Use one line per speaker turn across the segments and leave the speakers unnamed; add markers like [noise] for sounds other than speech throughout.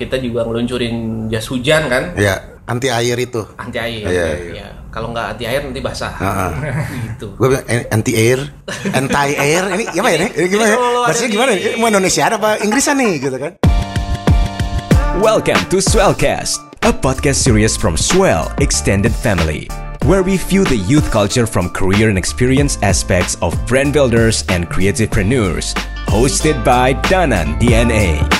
kita juga ngeluncurin jas hujan kan
Ya, anti air itu.
anti air.
Iya,
Ya. Kalau nggak anti air nanti basah.
Heeh.
gitu.
Gue bilang eh, anti air, anti air. Ini gimana ya? Ini gimana?
Jadi
ya?
di-
gimana? Ini Mau Indonesia apa Inggrisan nih gitu kan?
Welcome to Swellcast, a podcast series from Swell Extended Family, where we view the youth culture from career and experience aspects of brand builders and creativepreneurs. Hosted by Danan DNA.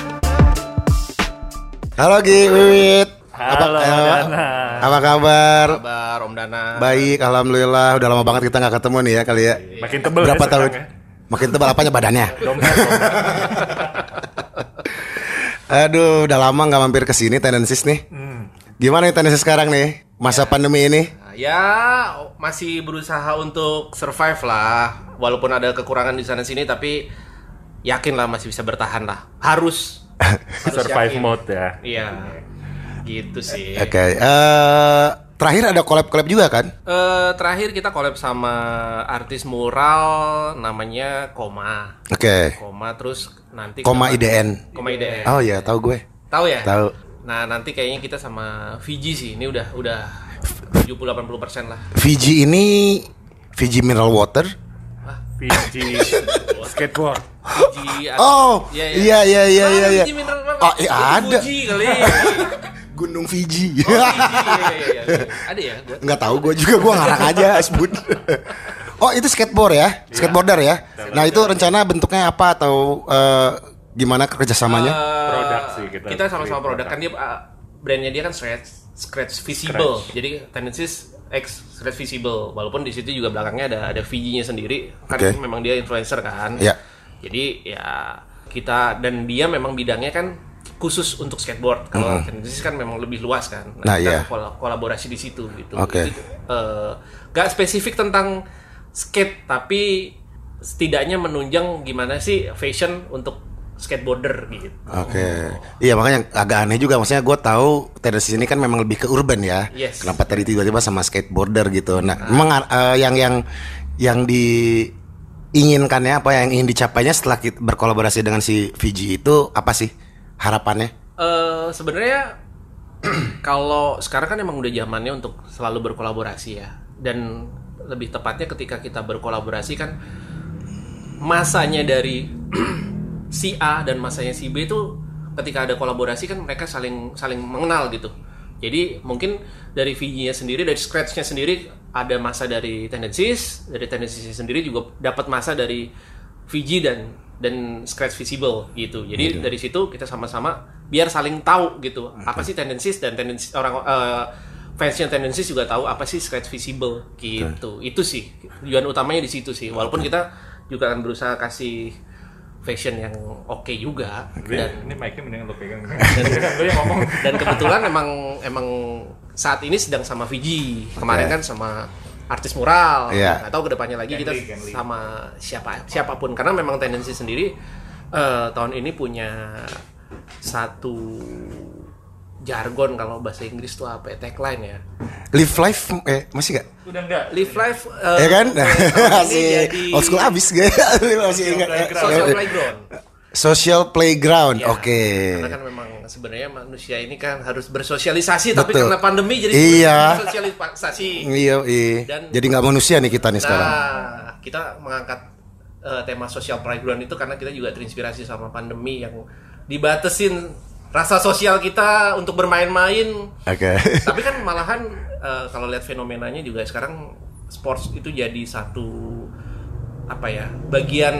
Halo Gi, Wiwit.
Halo,
apa,
Dana.
apa kabar?
Kabar Om Dana.
Baik, alhamdulillah. Udah lama banget kita nggak ketemu nih ya kali ya.
Makin tebel
Berapa
ya
tahun?
sekarang
Makin tebal apanya badannya? [laughs]
Dompet. [laughs]
Aduh, udah lama nggak mampir ke sini Tendensis nih.
Hmm.
Gimana nih Tendensis sekarang nih? Masa pandemi ini?
Ya masih berusaha untuk survive lah. Walaupun ada kekurangan di sana sini, tapi yakin lah masih bisa bertahan lah. Harus. [laughs] Harus
Survive
yakin.
mode ya.
Iya. Gitu sih.
Oke. eh, terakhir ada collab-collab juga kan?
Eh, terakhir kita collab sama artis mural namanya Koma.
Oke.
Koma terus nanti
Koma
kita-
IDN.
Koma IDN.
Oh iya, tahu gue.
Tahu ya?
Tahu.
Nah, nanti kayaknya kita sama Fiji sih. Ini udah udah 70 80% lah.
Fiji ini Fiji mineral water.
PG [laughs] skateboard.
Fiji ada- [laughs]
Oh,
Iya,
iya iya iya iya. iya.
Apa?
Oh, iya, ada.
Fuji kali. [laughs]
Gunung Fiji.
Oh, Fiji, iya, iya, iya. Ada ya? Gua-
Nggak tahu gue juga gue ngarang aja [laughs] sebut. Oh itu skateboard ya, skateboarder ya. Nah itu rencana bentuknya apa atau eh, gimana kerjasamanya?
Eh,
Produk sih kita.
Kita sama-sama produk kan dia uh, brandnya dia kan scratch scratch visible. Jadi tendencies X scratch visible. Walaupun di situ juga belakangnya ada ada VG-nya sendiri. Kan
Oke.
memang dia influencer kan.
Ya.
Jadi ya kita dan dia memang bidangnya kan khusus untuk skateboard. Kalau tendencies kan memang lebih luas kan.
Nah, iya.
kita kol- kolaborasi di situ gitu.
Oke.
Jadi, eh, gak spesifik tentang skate tapi setidaknya menunjang gimana sih fashion untuk skateboarder gitu.
Oke, iya makanya agak aneh juga. Maksudnya gue tahu tendensi ini kan memang lebih ke urban ya.
Yes.
Kenapa tadi tiba-tiba sama skateboarder gitu? Nah, memang eh, yang yang yang diinginkannya apa yang ingin dicapainya setelah kita berkolaborasi dengan si Fiji itu apa sih harapannya?
Eh sebenarnya [clears throat] kalau sekarang kan emang udah zamannya untuk selalu berkolaborasi ya dan lebih tepatnya ketika kita berkolaborasi kan masanya dari [clears throat] si A dan masanya si B itu ketika ada kolaborasi kan mereka saling saling mengenal gitu jadi mungkin dari VG-nya sendiri dari scratch-nya sendiri ada masa dari tendencies dari tendencies sendiri juga dapat masa dari VG dan dan scratch visible gitu. Jadi dari situ kita sama-sama biar saling tahu gitu apa sih tendencies dan tendencies orang eh, fansnya tendencies juga tahu apa sih scratch visible gitu. Itu sih tujuan utamanya di situ sih. Walaupun kita juga akan berusaha kasih fashion yang oke juga
Ini,
dan
ini mic-nya mendingan lo pegang. [laughs] Lo yang ngomong.
dan kebetulan emang emang saat ini sedang sama Fiji kemarin
Oke.
kan sama artis mural
Iya.
nggak tahu ke depannya lagi
Ken
kita
Lee, Ken Lee.
sama siapa siapa pun karena memang tendensi sendiri eh, tahun ini punya satu jargon kalau bahasa Inggris tuh apa ya tagline ya
Live life eh masih gak?
Udah enggak.
live life eh,
ya kan? [laughs] masih
jadi
old school abis gak? [laughs] masih ingat.
social playground
Social playground.
Ya,
Oke.
Karena kan memang sebenarnya manusia ini kan harus bersosialisasi, tapi
Betul.
karena pandemi jadi
Iya.
sosialisasi.
Iya, iya.
Dan-
Jadi nggak manusia nih kita nih sekarang.
Nah, kita mengangkat eh, tema social playground itu karena kita juga terinspirasi sama pandemi yang dibatesin rasa sosial kita untuk bermain-main.
Oke. [laughs]
Tapi kan [laughs] malahan eh, kalau lihat fenomenanya juga sekarang sports itu jadi satu apa ya bagian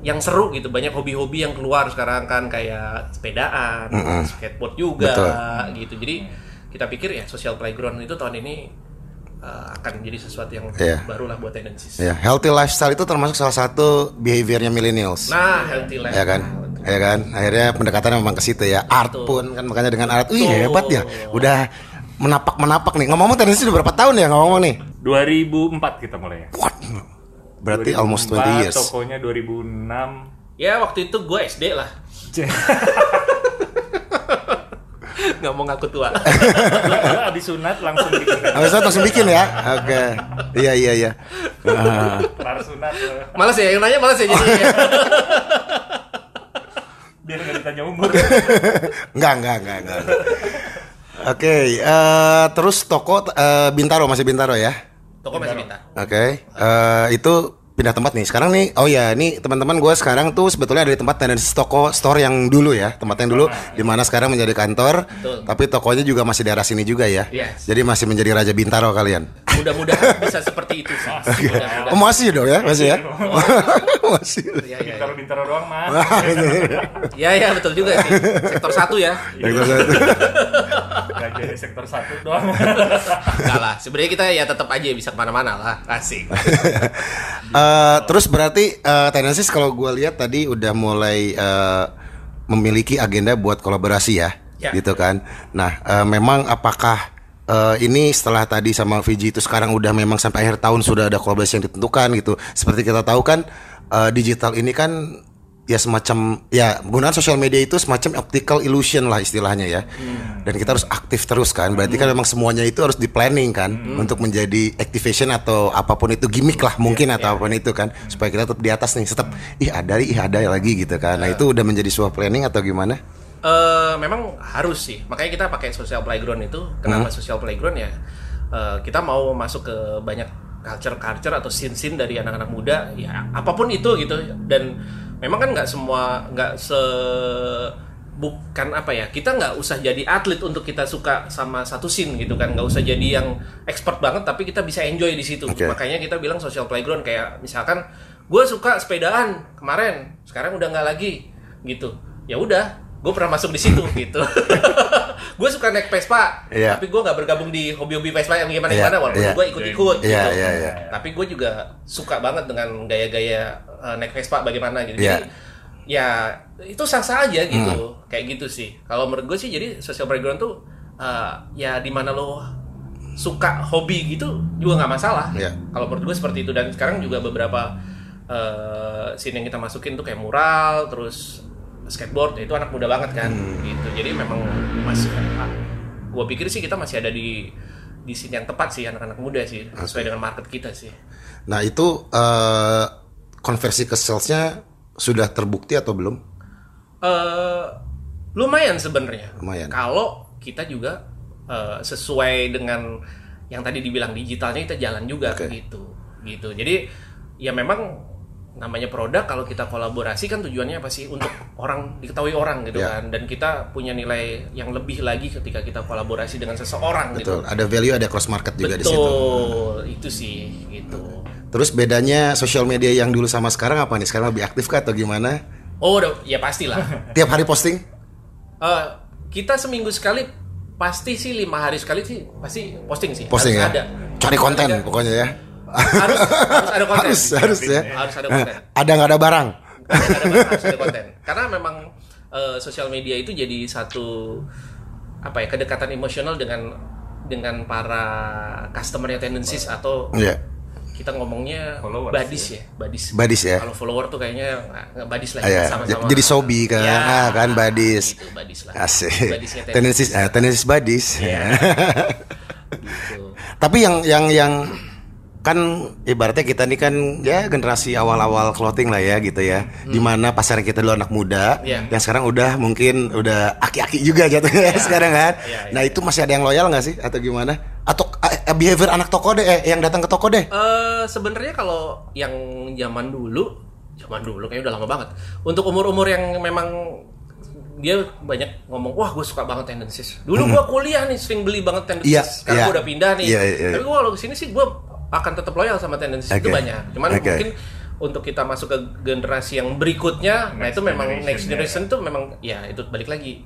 yang seru gitu banyak hobi-hobi yang keluar sekarang kan kayak sepedaan, skateboard juga
Betul.
gitu. Jadi kita pikir ya social playground itu tahun ini eh, akan jadi sesuatu yang
Iya.
baru lah buat tendencies.
Ya, healthy lifestyle itu termasuk salah satu behaviornya millennials.
Nah, healthy life.
ya kan? Ya kan? Akhirnya pendekatannya memang ke situ ya. Art pun kan makanya dengan art. Wih, hebat ya. Udah menapak-menapak nih. Ngomong-ngomong tendensi udah berapa tahun ya ngomong nih?
2004 kita mulai ya.
What? Berarti almost 20
2004,
years.
Tokonya 2006.
Ya waktu itu gue SD lah. [laughs] nggak mau ngaku tua.
Gua abis sunat langsung bikin.
Habis itu langsung bikin ya. Oke. Iya iya iya. Ah.
Kelar sunat.
Males ya, yang nanya males ya jadi. [laughs]
Biar nggak ditanya umur.
Enggak, [laughs] enggak, enggak, enggak. Oke, eh, terus toko eh, Bintaro masih Bintaro ya?
Toko masih minta.
Oke, eh, itu pindah tempat nih. Sekarang nih, oh ya, ini teman-teman gue sekarang tuh sebetulnya ada di tempat tenis toko store yang dulu ya, tempat yang dulu, di mana sekarang menjadi kantor.
Betul.
Tapi tokonya juga masih daerah sini juga ya.
Yes.
Jadi masih menjadi Raja Bintaro kalian.
Mudah-mudahan [laughs] bisa seperti itu sih. Mudah-mudahan.
Oh masih dong ya, masih ya? [laughs] masih.
Ya, ya, ya.
Bintaro-bintaro doang mah.
ya, ya, betul juga sih. Sektor satu ya.
Sektor satu.
Gak jadi sektor satu doang.
Enggak lah, sebenarnya kita ya tetap aja bisa ke mana-mana lah. Asik. [laughs]
Eh, terus berarti eh, Tendencies kalau gue lihat tadi udah mulai eh, memiliki agenda buat kolaborasi ya,
Ya.
gitu kan. Nah, eh, memang apakah eh, ini setelah tadi sama Fiji itu sekarang udah memang sampai akhir tahun sudah ada kolaborasi yang ditentukan gitu. Seperti kita tahu kan eh, digital ini kan ya semacam ya penggunaan sosial media itu semacam optical illusion lah istilahnya ya. Dan kita harus aktif terus kan. Berarti kan memang semuanya itu harus di planning kan untuk menjadi activation atau apa pun itu gimmick lah mungkin atau apa pun itu kan. Supaya kita tetap di atas nih tetap ih ada ih ada lagi gitu kan. Nah itu udah menjadi sebuah planning atau gimana?
Eh, memang harus sih. Makanya kita pakai social playground itu. Kenapa social playground ya? eh, kita mau masuk ke banyak culture-culture atau scene-scene dari anak-anak muda, ya apa pun itu gitu. Dan memang kan nggak semua nggak se bukan apa ya kita nggak usah jadi atlet untuk kita suka sama satu scene gitu kan nggak usah jadi yang expert banget tapi kita bisa enjoy di situ
Oke.
makanya kita bilang social playground kayak misalkan gue suka sepedaan kemarin sekarang udah nggak lagi gitu ya udah gue pernah masuk di situ gitu [laughs] gue suka naik Vespa
Iya.
tapi gue nggak bergabung di hobi-hobi Vespa yang gimana
Iya,
gimana walaupun
iya.
gue ikut-ikut
Iya,
gitu
iya, iya.
tapi gue juga suka banget dengan gaya-gaya uh, naik Vespa bagaimana gitu
Iya.
jadi ya itu sah-sah aja gitu
Hmm.
kayak gitu sih kalau menurut gue sih jadi social playground tuh uh, ya di mana lo suka hobi gitu juga nggak masalah
Iya.
kalau menurut gue seperti itu dan sekarang juga beberapa uh, scene yang kita masukin tuh kayak mural terus skateboard itu anak muda banget kan
Hmm.
gitu jadi memang masih gue pikir sih kita masih ada di di scene yang tepat sih anak-anak muda sih sesuai dengan market kita sih
nah itu eh, konversi ke salesnya sudah terbukti atau belum
eh lumayan sebenarnya.
Lumayan.
Kalau kita juga eh, sesuai dengan yang tadi dibilang digitalnya kita jalan juga
Oke.
gitu. Gitu. Jadi ya memang namanya produk kalau kita kolaborasi kan tujuannya apa sih? Untuk orang diketahui orang gitu
Ya.
kan. Dan kita punya nilai yang lebih lagi ketika kita kolaborasi dengan seseorang
betul.
Gitu.
ada value ada cross market juga di situ.
Betul, itu sih gitu.
terus bedanya sosial media yang dulu sama sekarang apa nih? Sekarang lebih aktif kah atau gimana?
Oh, udah, ya pastilah. [laughs]
tiap hari posting?
Eh, kita seminggu sekali pasti sih lima hari sekali sih pasti posting sih.
Posting
harus
ya?
ada.
Cari konten
ada.
pokoknya ya
harus harus ada konten.
Harus harus ya.
Harus ada konten.
ada nggak ada barang?
Harus ada, harus ada konten. Karena memang eh, sosial media itu jadi satu apa ya kedekatan emosional dengan dengan para customernya tendencies atau
Iya.
kita ngomongnya
Followers,
badis ya badis.
Badis ya.
Kalau follower tuh kayaknya nggak- badis lah
Ah, ya.
sama-sama
jadi sobi kan.
Ya,
ah, kan badis.
Gitu, badis lah.
Asik.
Badisnya
tendensis eh, tendensis badis.
Iya. [laughs] gitu.
tapi yang yang yang kan ibaratnya kita nih kan ya generasi awal-awal clothing lah ya gitu ya di mana pasar kita dulu anak muda
Hmm. Iya.
yang sekarang udah mungkin udah aki-aki juga jatuhnya [laughs] sekarang kan
Iya, iya,
nah itu masih ada yang loyal nggak sih atau gimana atau eh, behavior anak toko deh eh, yang datang ke toko deh
Eh sebenarnya kalau yang zaman dulu, zaman dulu kayaknya udah lama banget. Untuk umur-umur yang memang dia banyak ngomong, wah gue suka banget tendencies. Dulu gue kuliah nih sering beli banget tendencies.
Iya,
Sekarang
iya.
gue udah pindah nih.
Iya, iya, iya.
Tapi gue kalau ke sini sih gue akan tetap loyal sama tendencies itu
Oke.
banyak. Cuman
Oke.
mungkin untuk kita masuk ke generasi yang berikutnya, nah
Next
itu memang
generation,
next
ya.
generation tuh memang ya itu balik lagi.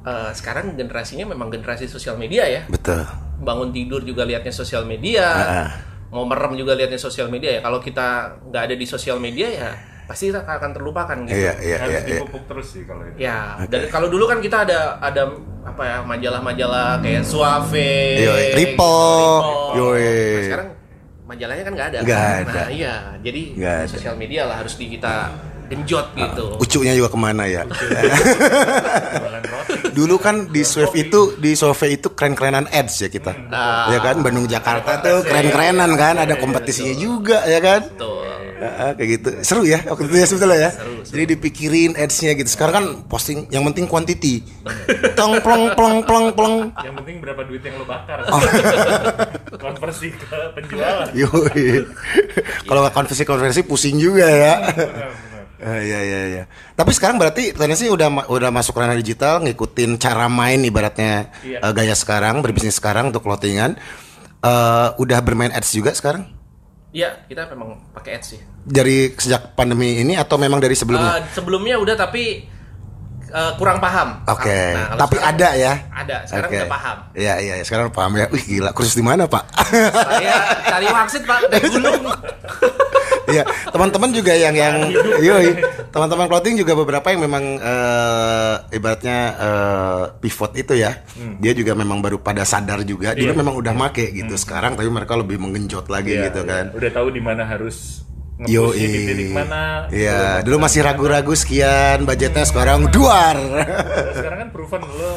Eh, sekarang generasinya memang generasi sosial media ya
betul
bangun tidur juga liatnya sosial media,
Ah.
mau merem juga liatnya sosial media ya. Kalau kita nggak ada di sosial media ya pasti kita akan terlupakan gitu.
iya iya
Harus
iya iya.
dipupuk terus sih kalau itu.
Ya, dan kalau dulu kan kita ada ada apa ya majalah-majalah kayak Suave,
Yoi,
gitu,
Ripple, yoi.
Nah, sekarang majalahnya kan nggak ada.
Nggak
kan?
ada.
Nah, iya, jadi
ada.
sosial media lah harus di kita genjot gitu.
Ucunya juga ke
mana ya?
Dulu kan di Swift itu di Sove itu keren-kerenan ads ya kita.
Ah.
ya kan Bandung Jakarta tuh keren-kerenan kan, ada kompetisinya juga ya kan?
Betul.
Ah, kayak gitu seru ya waktu itu ya sebetulnya ya jadi dipikirin ads-nya gitu sekarang kan posting yang penting quantity tong plong plong plong plong
Yang penting berapa duit yang lo bakar.
Oh. [laughs]
Konversi ke penjualan.
Yoi. Kalau nggak konversi konversi pusing juga ya. Eh, Iya iya iya. Tapi sekarang berarti Tennessee udah ma- udah masuk ranah digital, ngikutin cara main ibaratnya
Iya.
eh, gaya sekarang, berbisnis sekarang untuk clothingan. Eh, udah bermain ads juga sekarang?
Iya, kita memang pakai ads sih.
Dari sejak pandemi ini atau memang dari sebelumnya?
Eh, sebelumnya udah tapi eh, kurang paham.
Oke.
Nah, kalau
Tapi
sekarang
ada ya.
Ada. Sekarang
Oke.
udah paham.
Iya iya iya, sekarang paham ya. Wih gila, kursus di mana, Pak?
Saya cari wangsit pak dari gunung. [laughs]
Iya, teman-teman juga yang yang yoi, teman-teman clothing juga beberapa yang memang eh, ibaratnya eh, pivot itu ya. Dia juga memang baru pada sadar juga. Dulu
Iya.
memang udah make gitu. Sekarang tapi mereka lebih menggenjot lagi
Iya,
gitu
iya.
kan.
Udah tahu di mana harus
Yo,
di titik mana.
Iya, dulu masih ragu-ragu sekian, budgetnya sekarang [laughs] duar.
Sekarang kan proven lo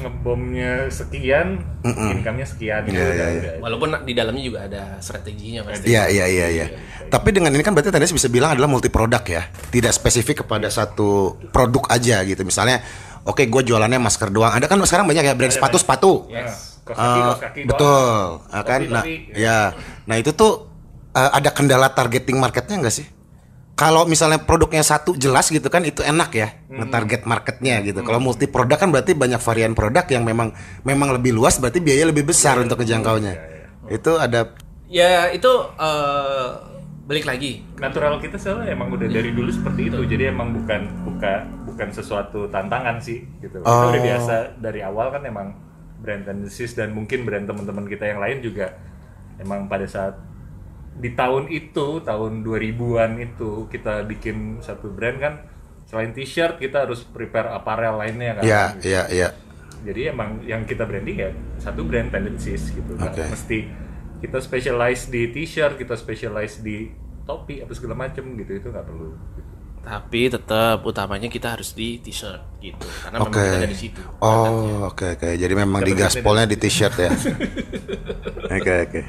ngebomnya sekian, income-nya sekian gitu.
Iya,
udah,
iya, iya.
udah.
Walaupun di dalamnya juga ada strateginya pasti.
Iya iya iya iya. Tapi dengan ini kan berarti tadi bisa bilang adalah multi produk ya, tidak spesifik kepada satu produk aja gitu. Misalnya, oke gue jualannya masker doang. Ada kan sekarang banyak ya brand sepatu sepatu.
Kaki, kaki doang.
betul, Ah, kan? Nah, ya, nah itu tuh eh, ada kendala targeting marketnya enggak sih? Kalau misalnya produknya satu jelas gitu kan itu enak ya
Hmm.
nge-target marketnya gitu. Kalau multi produk kan berarti banyak varian produk yang memang memang lebih luas berarti biaya lebih besar untuk ngejangkaunya.
Iya,
Itu ada
Ya itu eh, balik lagi.
natural kita soalnya emang udah dari dulu seperti itu jadi emang bukan buka bukan sesuatu tantangan sih gitu kita
Oh.
udah biasa dari awal kan emang brand tendencies dan mungkin brand teman-teman kita yang lain juga emang pada saat di tahun itu tahun 2000-an itu kita bikin satu brand kan selain t-shirt kita harus prepare apparel lainnya kan
ya
gitu.
ya ya.
jadi emang yang kita branding ya satu brand tendencies gitu Nggak
Oke.
mesti kita specialize di t-shirt kita specialize di topi apa segala macem gitu itu nggak perlu gitu.
Tapi tetap utamanya kita harus di t-shirt gitu. Karena
Oke.
memang kita dari situ.
Oh, oke oke. Jadi memang di gaspolnya di t-shirt ya. [laughs] Oke oke.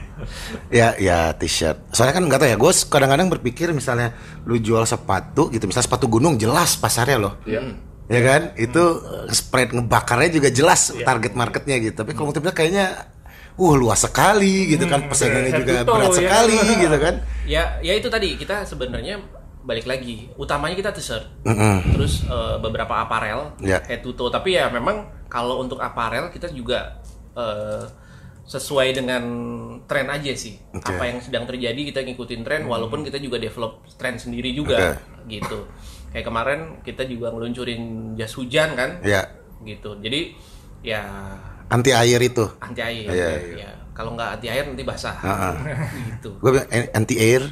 Ya ya t-shirt. Soalnya kan nggak tahu ya. Gue kadang-kadang berpikir misalnya lu jual sepatu gitu, misalnya sepatu gunung jelas pasarnya loh.
Iya.
Ya kan? Itu eh, spread ngebakarnya juga jelas target marketnya gitu. Tapi kalau multiplier kayaknya uh luas sekali gitu kan. Persaingannya
head
juga berat
ya.
sekali gitu kan. [laughs]
Ya, ya itu tadi kita sebenarnya balik lagi. Utamanya kita t-shirt.
Mm-mm.
Terus eh, beberapa aparel
Ya.
head to toe. Tapi ya memang kalau untuk aparel kita juga eh, sesuai dengan tren aja sih.
Oke.
Apa yang sedang terjadi kita ngikutin tren walaupun kita juga develop tren sendiri juga gitu. Kayak kemarin kita juga ngeluncurin jas hujan kan
Ya.
gitu. Jadi ya
Anti air itu.
anti air
Iya,
ya. Kalau nggak anti air nanti basah.
Heeh.
gitu.
Gue bilang eh, anti air,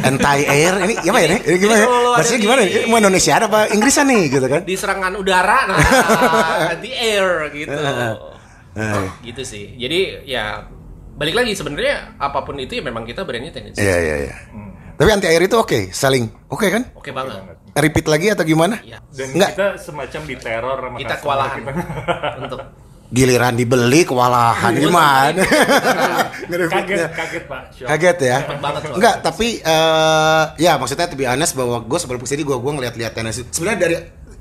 anti air. Ini gimana ya? Ini gimana? ya?
Ada
Bahasanya gimana? Ini mau Indonesia apa Inggrisan nih gitu kan?
di serangan udara nah [laughs] anti air gitu gitu sih jadi ya balik lagi sebenarnya apa pun itu ya memang kita brandnya tendensi
Iya iya iya. Tapi anti air itu oke, saling oke kan?
oke banget
Repeat lagi atau gimana?
ya
dan
Nggak.
kita semacam diteror sama
kita kewalahan
kita.
untuk
Giliran dibeli kewalahan gimana? [laughs]
kaget
Nge-repeatnya.
kaget pak Shock.
Kaget ya?
banget.
Enggak, tapi eh ya maksudnya be honest bahwa gue sebelum ke sini gue gue ngeliat-liat tenis. Sebenarnya dari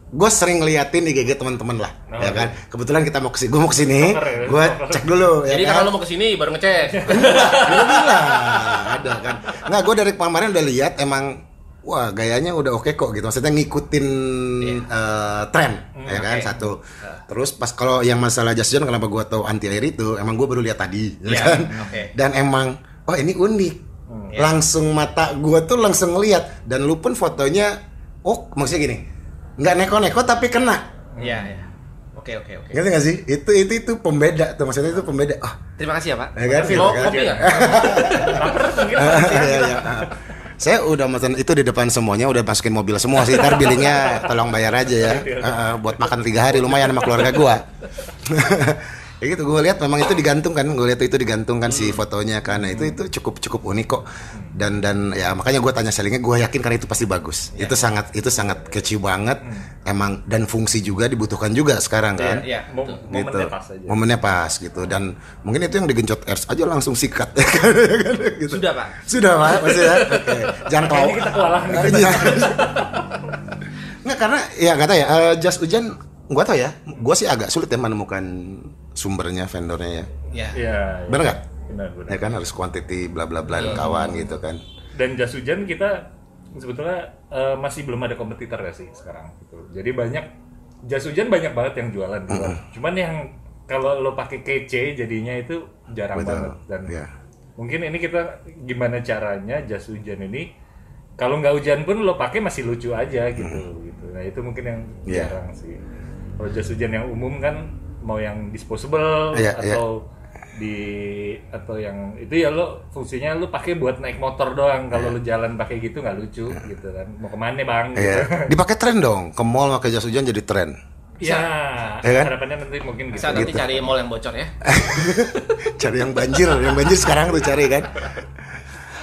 gue sering ngeliatin di GG teman-teman lah,
Oh,
ya
iya.
kan. Kebetulan kita mau ke sini, gue mau ke
sini, ya,
gue cek dulu.
jadi
ya kan?
kalau lo mau ke sini baru ngecek
Gue bilang ada kan. Nggak, gue dari kemarin udah lihat emang wah gayanya udah oke kok gitu. Maksudnya ngikutin eh, tren, ya kan? satu. Terus pas kalau yang masalah jas hujan kenapa gue tahu anti air itu, emang gue baru lihat tadi, ya
Iya,
kan.
oke.
Dan emang oh ini unik. Langsung mata gue tuh langsung ngeliat. Dan lu pun fotonya oh maksudnya gini. Nggak neko-neko tapi kena.
Ya ya oke oke oke.
Ngerti gak sih? Itu itu itu pembeda tuh. Maksudnya itu pembeda. Ah.
Terima kasih ya pak.
Ya kan, gitu kan.
kopi
lapar [laughs] mungkin [laughs]
Iya, iya. Saya udah mesen itu di depan semuanya udah masukin mobil semua sih. Ntar billingnya tolong bayar aja ya. Heeh, buat makan tiga hari lumayan sama keluarga gua. [laughs] Ya gitu gue lihat memang itu digantung kan, gue lihat itu digantung kan si fotonya kan. Nah, itu itu cukup cukup unik kok. Dan dan ya makanya gue tanya sellingnya, gue yakin karena itu pasti bagus. Itu sangat itu sangat kecil banget. Emang dan fungsi juga dibutuhkan juga sekarang kan.
Iya,
Mom-
betul.
gitu.
momennya pas aja
Momennya pas gitu dan mungkin itu yang digencot ers aja langsung sikat [laughs] gitu.
Sudah, Pak.
Sudah pak, maksudnya. [laughs] Oke. Jangan kau.
Kita kewalahan. [laughs]
Iya. Nggak karena ya kata ya eh, jas hujan gua tau ya, gua sih agak sulit ya menemukan sumbernya vendornya ya.
Ya.
Iya, iya.
Bener nggak?
benar benar
Ya kan harus quantity bla bla bla dan kawan gitu kan.
dan jas hujan kita sebetulnya eh, masih belum ada kompetitor ya sih sekarang gitu. Jadi banyak jas hujan banyak banget yang jualan di luar. Cuman yang kalau lo pakai kece jadinya itu jarang
Betul.
banget dan
Iya.
mungkin ini kita gimana caranya jas hujan ini kalau nggak hujan pun lo pakai masih lucu aja gitu gitu. Nah itu mungkin yang
Iya.
jarang sih. Kalau jas hujan yang umum kan mau yang disposable
Iya, iya.
atau di atau yang itu ya lo fungsinya lo pakai buat naik motor doang kalau lo jalan pakai gitu nggak lucu gitu kan mau ke mana bang gitu.
Iya. [laughs] Dipakai tren dong. Ke mall pakai jas hujan jadi tren.
ya
Iya kan?
harapannya nanti mungkin
Bisa
gitu.
nanti cari mall yang bocor ya. [laughs]
cari yang banjir, yang banjir sekarang tuh cari kan.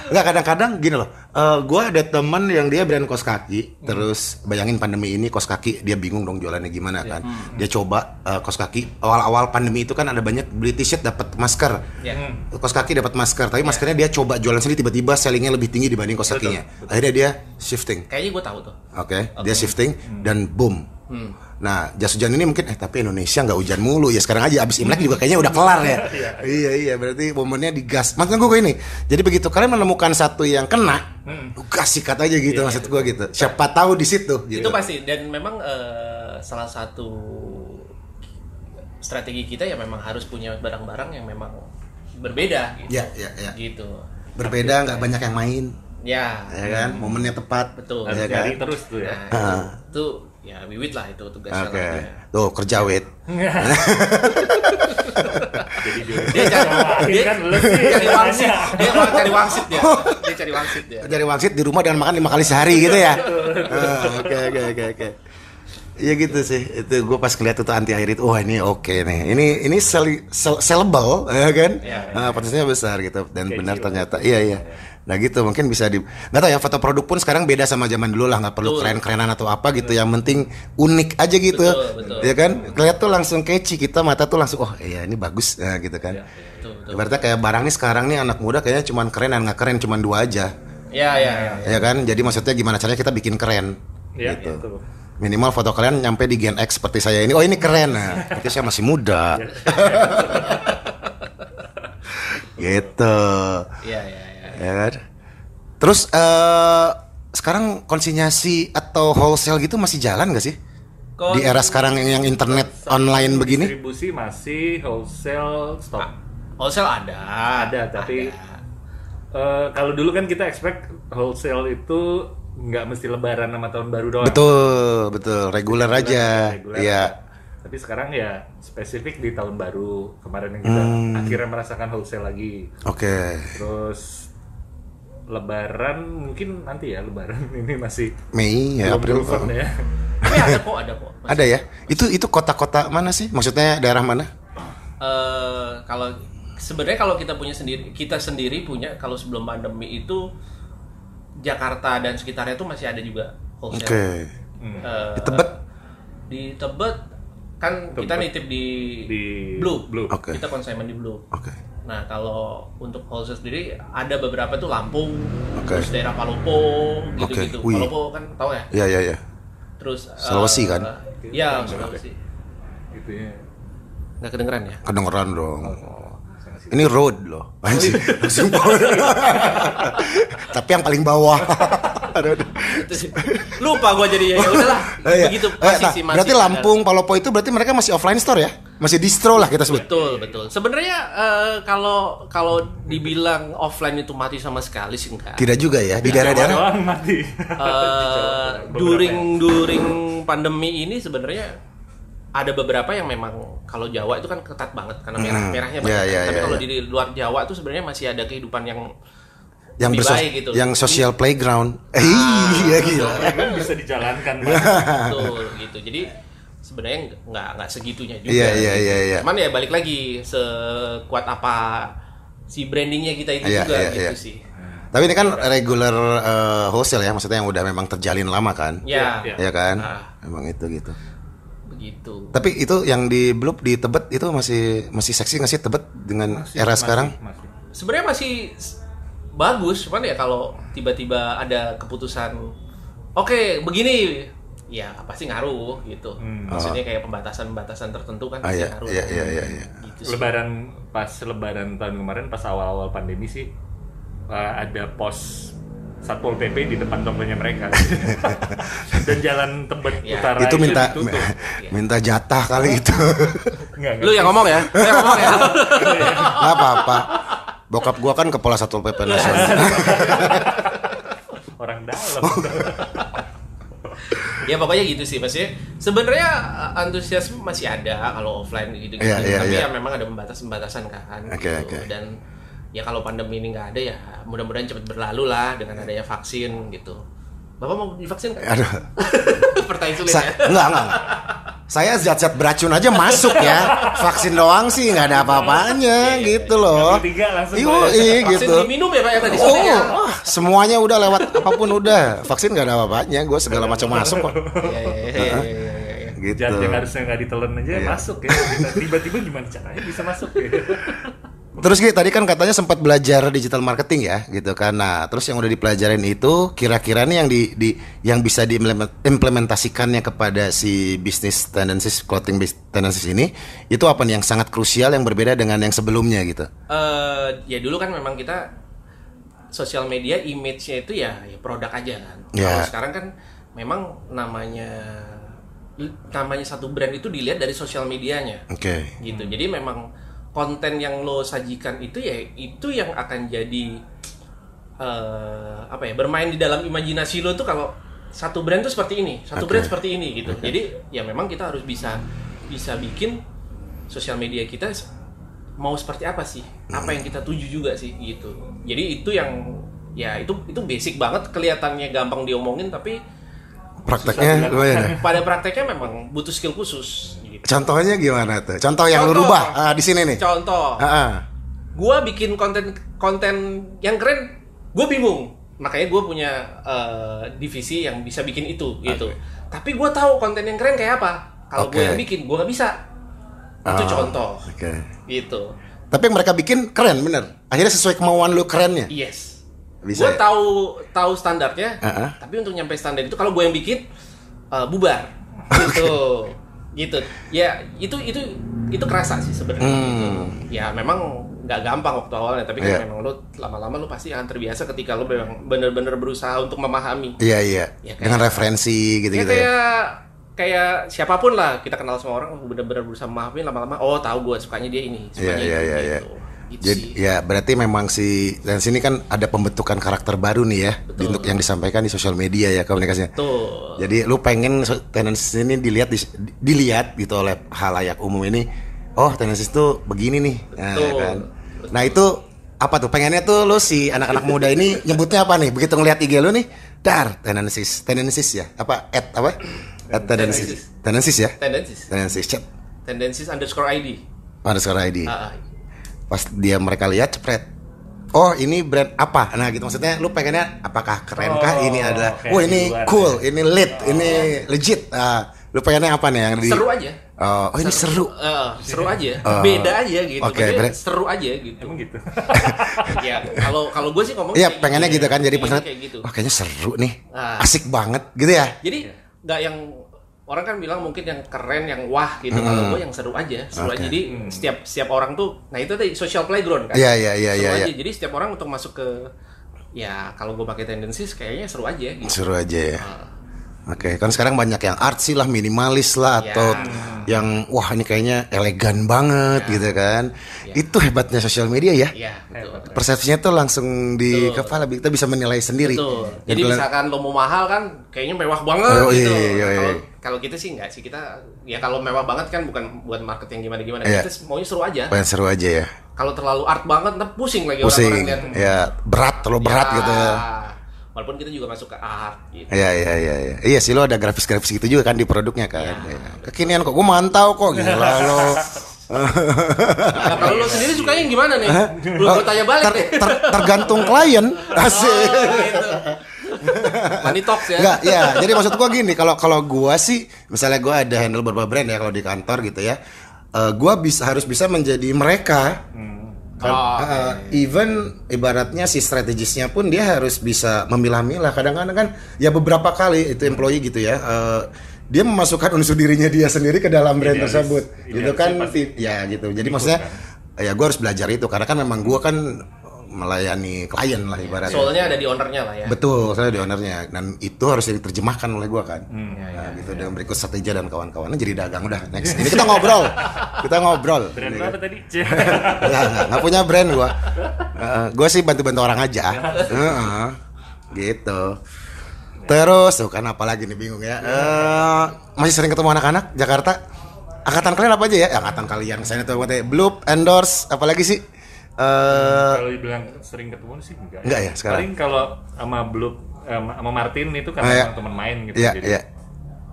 Enggak kadang-kadang gini loh. eh gua ada temen yang dia brand kos kaki, terus bayangin pandemi ini kos kaki dia bingung dong jualannya gimana kan. Dia coba eh, kos kaki awal-awal pandemi itu kan ada banyak beli t-shirt dapat masker.
Ya.
Hmm.
Kos kaki dapat masker, tapi maskernya dia coba jualan sendiri tiba-tiba sellingnya lebih tinggi dibanding kos kakinya. Akhirnya dia shifting.
Kayaknya gue tahu tuh.
Oke, dia shifting dan boom. Nah, jas hujan ini mungkin eh tapi Indonesia nggak hujan mulu ya sekarang aja abis Imlek juga kayaknya udah kelar ya. [laughs] iya iya berarti momennya digas. Maksud gue ini. Jadi begitu kalian menemukan satu yang kena, lu gas sikat aja gitu maksud gue gitu. Siapa tahu di situ gitu.
Itu pasti dan memang eh, salah satu strategi kita ya memang harus punya barang-barang yang memang berbeda gitu.
Ya ya ya.
Gitu.
Berbeda nggak banyak yang main,
Ya.
ya kan? Momennya tepat.
Betul.
harus
Ya kan?
cari terus tuh ya
Nah, itu ya wiwit lah itu tugasnya. Lah dia.
Tuh kerja wit. [laughs]
jadi dia
Dia cari dia,
kan
cari wangsit. Dia mau cari wangsit dia. Dia cari wangsit dia.
Cari wangsit di rumah dengan makan lima kali sehari gitu ya. Ah, Oke oke oke oke. Iya gitu sih. Itu gue pas ngeliat itu anti air itu, wah ini oke nih. Ini ini sell, sell, sellable, [laughs] ya kan?
Iya,
Ah, potensinya besar gitu. Dan
Kayak
benar
jiwa.
ternyata, iya iya. Nah gitu mungkin bisa di, nggak tahu ya foto produk pun sekarang beda sama zaman dulu lah, nggak perlu
Betul.
keren-kerenan atau apa gitu. Yang penting unik aja gitu,
Betul, betul.
ya kan? Kelihatan tuh langsung catchy kita mata tuh langsung, oh iya ini bagus, nah, gitu kan.
Betul, betul.
Berarti kayak barang nih sekarang nih anak muda kayaknya cuman keren dan nggak keren cuman dua aja
Ya, ya, ya.
ya kan jadi maksudnya gimana caranya kita bikin keren
ya
gitu
itu
minimal foto kalian nyampe di Gen X seperti saya ini. Oh ini keren. Nah berarti saya masih muda. [laughs] Gitu.
Ya, ya, ya.
ya kan? Terus eh sekarang konsinyasi atau wholesale gitu masih jalan gak sih?
Kon-
di era sekarang yang, yang internet online begini?
distribusi masih wholesale stop
Wholesale ada.
ada tapi eh, kalau dulu kan kita expect wholesale itu nggak mesti lebaran sama tahun baru doang
betul betul reguler aja
Reguler.
iya
tapi sekarang ya spesifik di tahun baru kemarin yang kita
Hmm.
akhirnya merasakan wholesale lagi
oke
terus lebaran mungkin nanti ya lebaran [laughs] ini masih
Mei ya April
proven ya
Tapi ada kok, ada kok.
Ada ya? Itu itu kota-kota mana sih? Maksudnya daerah mana?
eh kalau sebenarnya kalau kita punya sendiri kita sendiri punya kalau sebelum pandemi itu Jakarta dan sekitarnya itu masih ada juga
Oke.
wholesale. Eh,
Di Tebet?
di Tebet kan kita
Tebet.
nitip di,
di
Blue.
Blue.
Oke.
Kita konsumen di Blue.
Oke.
Nah kalau untuk wholesale sendiri ada beberapa tuh Lampung,
Oke.
terus daerah Palopo gitu-gitu.
Wih.
Palopo kan tahu ya.
Iya iya iya.
Terus
Sulawesi
eh,
kan?
Iya Sulawesi.
Gitu ya.
Nggak kedengeran ya?
Kedengeran dong. Ini road loh. Anjir. Langsung bawah. Tapi yang paling bawah.
Lupa gua jadi ya udahlah.
Eh, iya.
Begitu
Eh,
masih
nah, berarti
ada.
Lampung, Palopo itu berarti mereka masih offline store ya? Masih distro lah kita sebut.
Betul betul. Sebenarnya eh, kalau kalau dibilang offline itu mati sama sekali sih enggak.
Tidak juga ya di daerah-daerah.
mati
Eh, [laughs] during during pandemi ini sebenarnya ada beberapa yang memang kalau Jawa itu kan ketat banget karena merah merahnya
Ya,
banyak.
ya,
Tapi
ya,
kalau
ya.
di luar Jawa itu sebenarnya masih ada kehidupan yang
yang
lebih
bersos-
baik gitu.
yang social playground. Eh, [laughs] iya.
Emang bisa dijalankan Pak.
betul gitu. Jadi sebenarnya nggak- nggak segitunya juga.
Iya, iya, iya, iya.
Cuman ya balik lagi sekuat apa si brandingnya kita itu
Iya,
juga
iya,
gitu
iya.
sih.
Tapi ini kan regular eh, wholesale ya, maksudnya yang udah memang terjalin lama kan?
Ya,
Iya.
Ya kan?
Ah.
Emang itu gitu.
Begitu.
Tapi itu yang di Bloop di Tebet itu masih masih seksi nggak sih Tebet dengan era
Masih-
sekarang?
masih.
Sebenarnya masih bagus, cuman ya kalau tiba-tiba ada keputusan, oke begini, ya pasti ngaruh gitu. Maksudnya kayak pembatasan-pembatasan tertentu kan
Hmm. Ah
pasti
iya,
ngaruh.
iya, iya, iya, iya.
Gitu.
Lebaran pas lebaran tahun kemarin pas awal-awal pandemi sih eh, ada pos Satpol PP di depan tokonya mereka. [laughs] Dan jalan Tebet
Ya,
Utara
itu minta
ditutup.
minta jatah kali itu.
Enggak,
Lu yang ngomong ya, lu yang ngomong ya.
Nggak apa-apa. Bokap gua kan kepala Satpol PP nasional. [laughs]
orang dalam. [laughs]
ya pokoknya gitu sih maksudnya sebenarnya uh, antusiasme masih ada kalau offline gitu, gitu
Iya, iya,
tapi
iya.
ya memang ada pembatas-pembatasan kan
Oke,
gitu.
oke.
dan ya kalau pandemi ini nggak ada ya mudah-mudahan cepat berlalu lah dengan adanya vaksin gitu bapak mau divaksin kan?
Aduh. [laughs]
pertanyaan sulit
Sa-
ya
enggak, enggak. Saya zat-zat beracun aja masuk ya. Vaksin doang sih nggak ada apa-apanya gitu loh.
Tiga langsung
Iya, iya,
vaksin
gitu.
diminum ya pak ya tadi
Oh,
ya
ah, semuanya udah lewat apa pun udah. Vaksin nggak ada apa-apanya. Gue segala macam masuk kok.
Iya, iya, iya, iya.
Gitu.
Yang harusnya nggak ditelan aja
Iya.
masuk ya. Tiba-tiba gimana caranya bisa masuk ya?
Terus Ki, tadi kan katanya sempat belajar digital marketing ya, gitu kan. Nah, terus yang udah dipelajarin itu kira-kira nih yang di, di yang bisa diimplementasikannya kepada si bisnis tendencies clothing bis- tendencies ini itu apa nih yang sangat krusial yang berbeda dengan yang sebelumnya gitu.
Eh, ya dulu kan memang kita sosial media image-nya itu ya, ya produk aja kan. Kalau sekarang kan memang namanya namanya satu brand itu dilihat dari sosial medianya
Oke.
gitu. Jadi memang konten yang lo sajikan itu ya itu yang akan jadi eh, apa ya bermain di dalam imajinasi lo tuh kalau satu brand tuh seperti ini, satu
Oke.
brand seperti ini gitu. Jadi ya memang kita harus bisa bisa bikin sosial media kita mau seperti apa sih? Apa yang kita tuju juga sih gitu. Jadi itu yang ya itu itu basic banget kelihatannya gampang diomongin tapi
Prakteknya gimana?
pada prakteknya memang butuh skill khusus.
Contohnya gimana tuh? Contoh yang lu
Contoh.
rubah ah, di sini nih.
Contoh,
Ah, ah.
gua bikin konten konten yang keren, gue bingung. Makanya gue punya eh, divisi yang bisa bikin itu gitu. Tapi gue tahu konten yang keren kayak apa. Kalau gue
Oke.
yang bikin, gue nggak bisa. Itu
Oh,
contoh,
Oke.
gitu.
Tapi yang mereka bikin keren bener. Akhirnya sesuai kemauan lu kerennya.
Yes.
Bisa
Gue
ya?
tahu tahu standarnya,
Uh-uh.
tapi untuk nyampe standar itu kalau gue yang bikin eh, bubar, gitu, gitu. Ya itu itu itu kerasa sih sebenarnya. gitu. Ya memang nggak gampang waktu awalnya, tapi kan
Hmm. Iya.
memang lo lama-lama lo pasti akan terbiasa ketika lo memang bener-bener berusaha untuk memahami.
Iya iya.
Ya, kayak-
Dengan referensi
Ya
gitu-gitu ya.
kayak kayak siapa pun lah kita kenal sama orang bener-bener berusaha memahami lama-lama oh tahu gue sukanya dia ini sukanya
Iya, iya,
itu
iya, iya.
gitu. Gitu
Jadi
sih.
ya berarti memang si dan sini kan ada pembentukan karakter baru nih ya
Betul.
untuk yang disampaikan di sosial media ya komunikasinya.
Tuh.
Jadi lu pengen tendensi ini dilihat di- dilihat gitu oleh halayak umum ini. Oh, tendensi itu begini nih. Nah,
Betul.
kan. Nah, itu apa tuh? Pengennya tuh lu si anak-anak muda ini [laughs] nyebutnya apa nih? Begitu ngelihat IG lu nih, dar tendensis, tendensis ya. Apa? At apa? At tendensis. Tendensis ya.
tendencies
Tendensis chat.
tendencies underscore ID
Underscore ID.
Ah, ah.
Pas dia mereka lihat cepret. Oh ini brand apa? Nah gitu maksudnya lu pengennya apakah kerenkah
Oh,
ini adalah Wah
di
ini
luar
cool,
ya.
ini lit, ini legit. Ah, lu pengennya apa nih yang di
seru aja
Oh, oh, ini seru.
Eh, seru aja
Oh.
beda aja gitu
Oke,
Maksudnya
bener-
seru aja gitu
Emang gitu. [laughs]
ya kalau kalau gue sih ngomong
Iya,
kayak
pengennya gitu kan jadi
Pengennya
pesan.
kayak gitu
Wah, kayaknya seru nih.
Ah.
Asik banget gitu ya.
jadi nggak yang orang kan bilang mungkin yang keren yang wah gitu kalau gue yang seru aja seru
Oke.
aja jadi setiap setiap orang tuh nah itu tadi social playground kan
Iya, iya, iya,
seru
iya,
aja
iya.
jadi setiap orang untuk masuk ke ya kalau gue pakai tendencies kayaknya seru aja gitu
Seru aja ya.
Ah.
Oke, kan sekarang banyak yang artsy lah, minimalis lah,
Ya.
atau yang wah ini kayaknya elegan banget gitu kan. Itu hebatnya sosial media ya.
Iya, betul.
Persepsinya tuh langsung di
Betul.
kepala kita bisa menilai sendiri.
Betul. Jadi misalkan lo mau mahal kan kayaknya mewah banget
Oh, iya,
gitu.
iya, iya, iya.
kalau kita sih enggak sih kita ya kalau mewah banget kan bukan buat marketing gimana gimana.
Iya.
Kita maunya seru aja.
Pengen seru aja ya.
Kalau terlalu art banget ntar pusing lagi
Pusing.
orang-orang lihat.
Ya berat, terlalu berat
Ya,
gitu.
walaupun kita juga masuk ke art gitu
Iya iya iya iya. Iya sih lo ada grafis-grafis gitu juga kan di produknya kan. Iya. Kekinian kok gue mantau kok gila lo. [laughs] [laughs]
nah, kalau lo sendiri sukanya yang gimana nih belum gue tanya balik
Ter- ter- tergantung klien. [laughs] Asik.
Oh, gitu. Money talks ya
Enggak, ya. Jadi maksud gua gini, kalau kalau gua sih misalnya gua ada handle beberapa brand ya kalau di kantor gitu ya. eh, gua bisa harus bisa menjadi mereka. Kan,
Oh,
eh, even ibaratnya si strategisnya pun dia harus bisa memilah-milah. Kadang-kadang kan ya beberapa kali itu employee gitu ya. eh, dia memasukkan unsur dirinya dia sendiri ke dalam brand
Idealis.
tersebut. gitu
Idealis
kan
pasti
ya gitu. Jadi maksudnya ya gua harus belajar itu karena kan memang gua kan melayani klien lah ibaratnya.
soalnya ada di ownernya lah ya
Betul, saya di ownernya dan itu harus diterjemahkan oleh gua kan.
Hmm, ya,
nah, gitu dengan berikut strategi dan kawan-kawannya jadi dagang udah next. Ini kita ngobrol, kita ngobrol.
Brand
Ini
lo
kan.
apa tadi?
Nggak, [laughs] nggak, nggak punya brand gua. Heeh, gua sih bantu-bantu orang aja. Heeh, gitu. Terus tuh kan apalagi nih bingung ya. Eh, masih sering ketemu anak-anak Jakarta. Angkatan kalian apa aja ya? Angkatan kalian. Saya tuh buat Bloop, Endorse, apalagi sih? Eh,
kalau dibilang sering ketemu sih enggak.
Enggak ya, sekarang?
Paling kalau sama Blue sama sama Martin itu kan
Ah,
emang teman main gitu.
Iya,
Jadi
iya.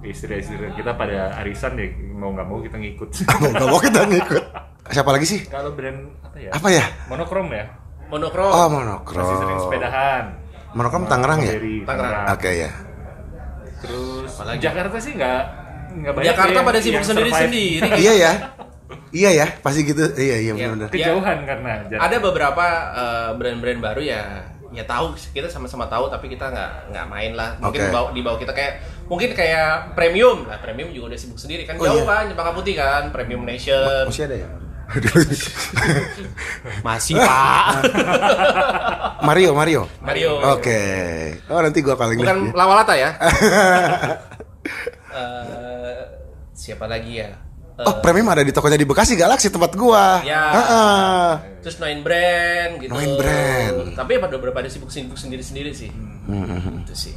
istri-istri kita pada arisan ya mau nggak mau kita ngikut. [laughs]
Gak mau kita ngikut. Siapa lagi sih?
kalau brand apa ya?
Apa ya?
Monokrom ya.
monokrom
Oh,
Masih
monokrom.
sering sepedahan.
Monokrom Tangerang ya?
Tangerang.
Oke ya.
Terus
Apalagi?
Jakarta sih nggak nggak banyak
Jakarta pada sibuk sendiri-sendiri
Iya ya. [laughs] Iya ya, pasti gitu. Iya iya
Iya.
benar-benar.
Kejauhan karena Jakarta.
ada beberapa eh, brand-brand baru ya ya tahu kita sama-sama tahu tapi kita nggak nggak main lah mungkin bawa di bawah kita kayak mungkin kayak premium lah premium juga udah sibuk sendiri kan
Oh,
jauh
iya.
kan Jepang Putih kan premium nation
Masih ada ya? [laughs]
masih pak [laughs]
Mario, Mario.
Mario
Oke. Oh nanti gua paling
bukan lawalata ya [laughs] Eh, siapa lagi ya Eh,
Oh, premium ada di tokonya di Bekasi Galaxy tempat gua.
Ya.
Heeh.
terus Noin Brand gitu
Noin Brand.
tapi pada beberapa ada sibuk sibuk sendiri sendiri sih
Hmm.
itu sih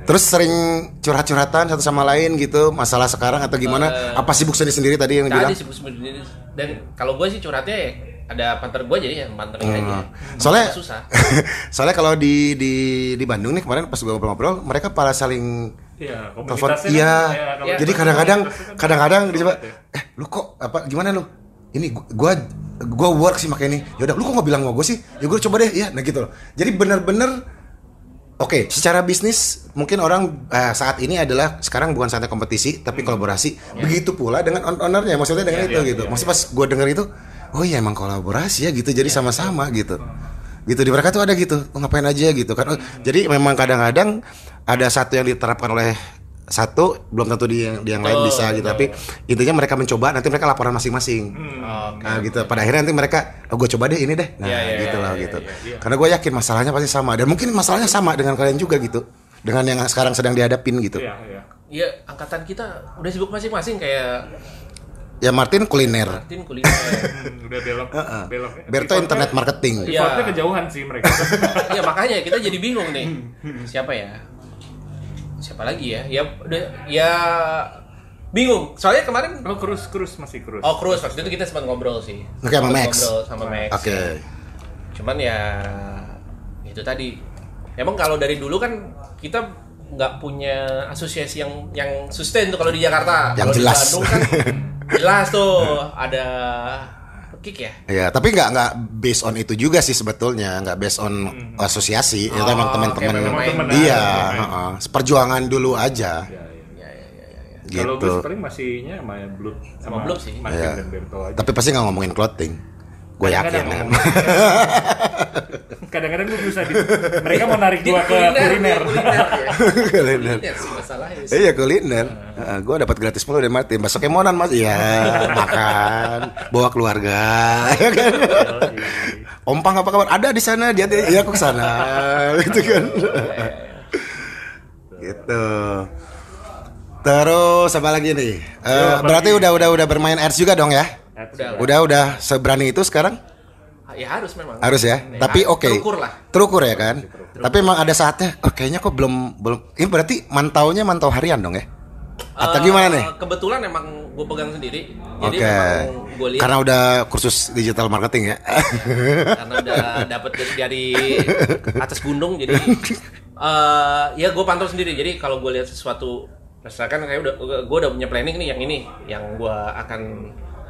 Terus sering curhat-curhatan satu sama lain gitu, masalah sekarang atau gimana? Apa sibuk sendiri-sendiri tadi yang bilang?
tadi sibuk sendiri dan kalau gue sih curhatnya ya ada partner gue jadi ya aja
Hmm. Soalnya
susah [laughs]
soalnya kalau di di di Bandung nih kemarin pas gua ngobrol-ngobrol, mereka pada saling
Iya,
telepon
komunitasnya
iya
kan, ya, kalau
jadi
di-
kadang-kadang
kan
kadang-kadang
ada
dicoba
ya.
eh lu kok apa gimana lu ini gu- gua gua work sih pakai ini yaudah lu kok nggak bilang sama gua sih ya gua coba deh ya nah gitu loh jadi bener-bener Oke, secara bisnis mungkin orang eh, saat ini adalah sekarang bukan saatnya kompetisi tapi kolaborasi. Begitu pula dengan ownernya, maksudnya dengan
Iya,
itu
iya,
gitu.
iya,
Maksudnya pas gue denger itu, oh iya emang kolaborasi ya gitu. Jadi sama-sama gitu. Gitu di mereka tuh ada gitu. Oh, ngapain aja gitu kan. Oh, jadi memang kadang-kadang ada satu yang diterapkan oleh satu belum tentu di yang, di yang lain bisa gitu tapi intinya mereka mencoba nanti mereka laporan masing-masing
Oke.
Nah gitu. Pada akhirnya nanti mereka, oh, gue coba deh ini deh. Nah
Iya, iya,
gitu
iya,
lah
iya,
gitu.
iya,
iya.
Karena gue yakin masalahnya pasti sama dan mungkin masalahnya sama dengan kalian juga gitu. Dengan yang sekarang sedang dihadapin gitu.
Iya, iya.
Iya, angkatan kita udah sibuk masing-masing kayak
Ya Martin kuliner,
Martin kuliner. [laughs]
Hmm, udah belok belok.
Berto internet marketing.
Iya.
Effortnya kejauhan sih mereka. [laughs]
Iya makanya kita jadi bingung nih. Siapa ya? Siapa lagi ya? Ya udah ya bingung. Soalnya kemarin
oh, krus krus masih krus.
Oh Cruz waktu itu kita sempat ngobrol sih.
Oke, sama
Sempat
Max.
Ngobrol sama Max.
Oke.
ya. Cuman ya itu tadi. Emang kalau dari dulu kan kita nggak punya asosiasi yang yang sustain tuh kalau di Jakarta.
Yang
Kalau
jelas.
Di Bandung kan [laughs] jelas tuh ada kick ya.
Ya, tapi nggak nggak based on itu juga sih sebetulnya, nggak based on asosiasi. itu
Oh,
emang
oke,
teman-teman. Iya,
Teman.
heeh. seperjuangan dulu aja.
Ya, ya.
Ya, ya, ya, ya, ya.
Kalau
Gitu.
gue paling masihnya sama Blood
Sama Blood sih.
Martin
Iya.
dan Berto aja.
Tapi pasti nggak ngomongin clothing. Gue yakin. Kan.
Kadang-kadang [laughs] gue bisa di, mereka mau narik gua ke kuliner.
kuliner ya.
Kuliner. Iya [laughs] kuliner. gue dapat gratis mulu dari Martin. Bakso kemonan mas. Iya makan. Bawa keluarga. ya kan? [laughs] Ompang apa kabar? Ada di sana. Dia iya aku ke sana. gitu kan. gitu. Terus apa lagi nih? Eh, berarti udah udah udah bermain ads juga dong ya?
Udah.
Udah udah seberani itu sekarang?
Ya harus memang.
Harus ya.
Ya,
Tapi oke.
Terukur lah.
Terukur ya kan. Tapi emang ada saatnya. Oh kayaknya kok belum belum. Ini berarti mantaunya mantau harian dong ya? Atau
Eh,
gimana nih?
Kebetulan emang gue pegang sendiri. Jadi
Oke.
memang gue lihat
Karena udah kursus digital marketing ya.
karena udah dapet dari, atas gunung jadi eh ya gue pantau sendiri jadi kalau gue lihat sesuatu misalkan kayak udah gue udah punya planning nih yang ini yang gue akan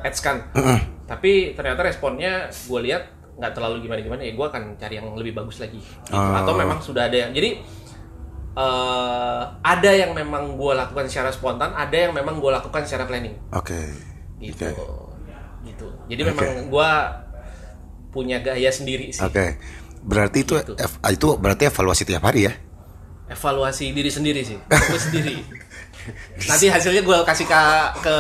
ads kan tapi ternyata responnya gue lihat nggak terlalu gimana gimana ya gue akan cari yang lebih bagus lagi gitu.
Oh.
atau memang sudah ada yang jadi eh ada yang memang gue lakukan secara spontan ada yang memang gue lakukan secara planning
Oke.
gitu
Oke.
gitu jadi memang gue punya gaya sendiri sih
Oke. Berarti itu
Gitu.
ev- itu berarti evaluasi tiap hari ya?
evaluasi diri sendiri sih [laughs] gue sendiri nanti hasilnya gue kasih ke, ke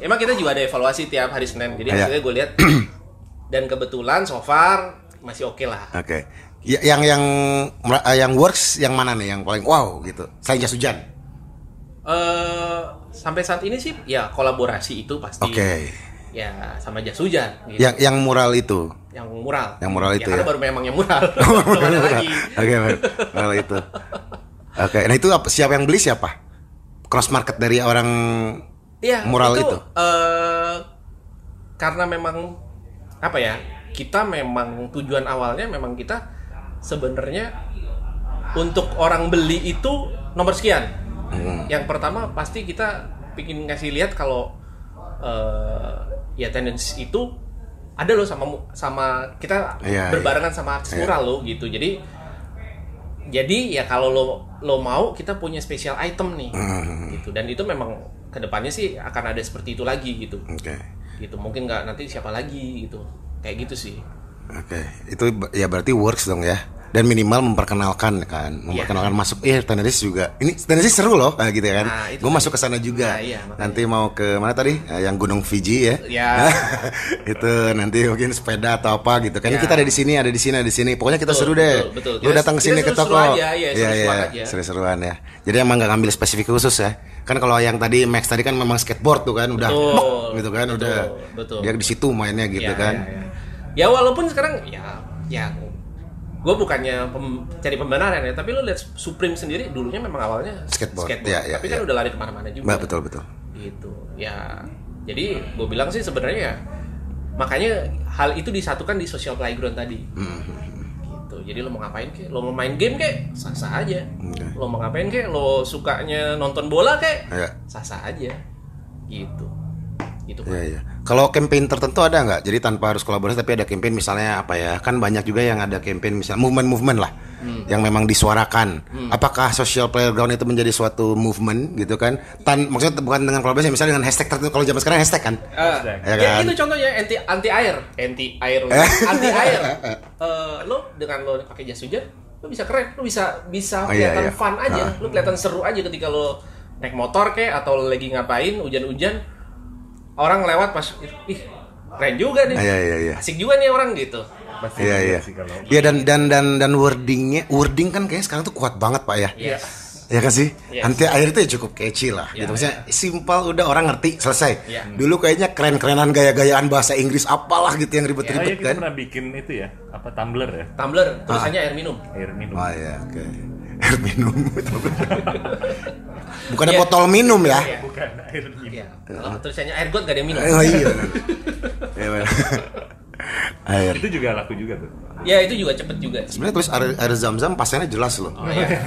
emang kita juga ada evaluasi tiap hari senin jadi
Iya.
hasilnya gue lihat [clears throat] dan kebetulan so far masih oke lah
Oke. Ya, yang yang eh, yang works yang mana nih yang paling wow gitu? Selain jas hujan.
eh sampai saat ini sih ya kolaborasi itu pasti
Oke.
ya sama jas hujan gitu.
Yang yang mural itu.
yang mural
Yang mural itu
karena
ya?
baru memang yang mural [laughs]
Oke, baik. mural itu. Oke, nah itu apa, siapa yang beli siapa? Cross market dari orang
Iya,
mural itu.
eh, karena memang apa ya? Kita memang tujuan awalnya memang kita sebenarnya untuk orang beli itu nomor sekian.
Hmm.
Yang pertama pasti kita pingin ngasih lihat kalau eh, ya tendensi itu ada loh sama sama kita
Iya,
berbarengan sama artis mural loh gitu. Jadi jadi ya kalau lo lo mau kita punya special item nih.
Hmm.
gitu. Dan itu memang ke depannya sih akan ada seperti itu lagi gitu.
Oke.
gitu. Mungkin nggak nanti siapa lagi gitu. Kayak gitu sih.
Oke, itu ba- ya berarti works dong ya. Dan minimal memperkenalkan kan, memperkenalkan masuk. Eh, tenis juga. Ini tenis seru loh, nah, gitu kan.
Nah,
Gue masuk ke sana juga.
Nah, iya, makanya.
nanti mau ke mana tadi? Eh, yang Gunung Fiji ya.
Ya. [laughs]
itu nanti mungkin sepeda atau apa gitu kan.
Ya.
Kita ada di sini, ada di sini, ada di sini. Pokoknya kita
Betul,
seru deh.
betul, betul.
Lu datang ke sini ke toko.
iya,
Iya,
seru-seruan
iya. ya. Jadi emang nggak ngambil spesifik khusus ya. Kan kalau yang tadi Max tadi kan memang skateboard tuh kan udah
Betul,
mok gitu kan
betul,
udah
betul.
dia di situ mainnya gitu
Ya,
kan.
ya, ya. ya walaupun sekarang ya ya gue bukannya pem- cari pembenaran ya tapi lo lihat Supreme sendiri dulunya memang awalnya
Skateboard, ya, ya,
tapi kan
ya.
udah lari ke mana-mana juga.
Mbak betul betul.
gitu. Ya jadi gue bilang sih sebenarnya ya makanya hal itu disatukan di social playground tadi.
Hmm,
gitu. Jadi lo mau ngapain kek? Lo mau main game kek? Sah sah aja.
Oke.
lo mau ngapain kek? Lo sukanya nonton bola kek?
Iya.
sah sah aja. Gitu gitu
Iya iya. Kalau campaign tertentu ada nggak? Jadi tanpa harus kolaborasi tapi ada campaign misalnya apa ya? Kan banyak juga yang ada campaign misalnya movement-movement lah yang memang disuarakan. Apakah social playground itu menjadi suatu movement gitu kan? Tan maksudnya bukan dengan kolaborasi misalnya dengan hashtag tertentu. Kalau zaman sekarang hashtag kan?
Ah,
Ya
ya,
kan?
itu contohnya anti anti air, anti air, anti air. [laughs] Eh, lo dengan lo pakai jas hujan, lo bisa keren, lo bisa bisa
Oh, iya,
kelihatan
iya.
fun aja,
Ah.
lo kelihatan seru aja ketika lo naik motor kayak atau lagi ngapain hujan-hujan, orang lewat pas ih keren juga nih,
Ah, Iya iya iya.
asik juga nih orang gitu.
Pasti
Iya iya. Iya dan dan dan dan wordingnya wording kan kayaknya sekarang tuh kuat banget pak ya.
Yes.
Ya kan sih?
Yes.
Anti air itu ya cukup catchy lah.
Ya,
gitu. Maksudnya simpel udah orang ngerti selesai.
Ya.
Dulu kayaknya keren-kerenan gaya-gayaan bahasa Inggris apalah gitu yang
Oh iya
ribet-ribet
kita
kan.
pernah bikin itu ya, apa tumbler ya,
Tumbler tulisannya air minum.
air minum.
Oh iya, oke. [laughs] Air minum. [laughs] Bukannya
Iya.
botol minum ya?
Iya.
Bukan air minum.
Iya. Kalau tulisannya air got gak ada yang minum.
Oh iya. [laughs] Iya, benar. air.
Itu juga laku juga tuh.
Ya itu juga cepet juga.
Sebenarnya tulis air, air zam-zam pasannya jelas loh.
Oh, iya.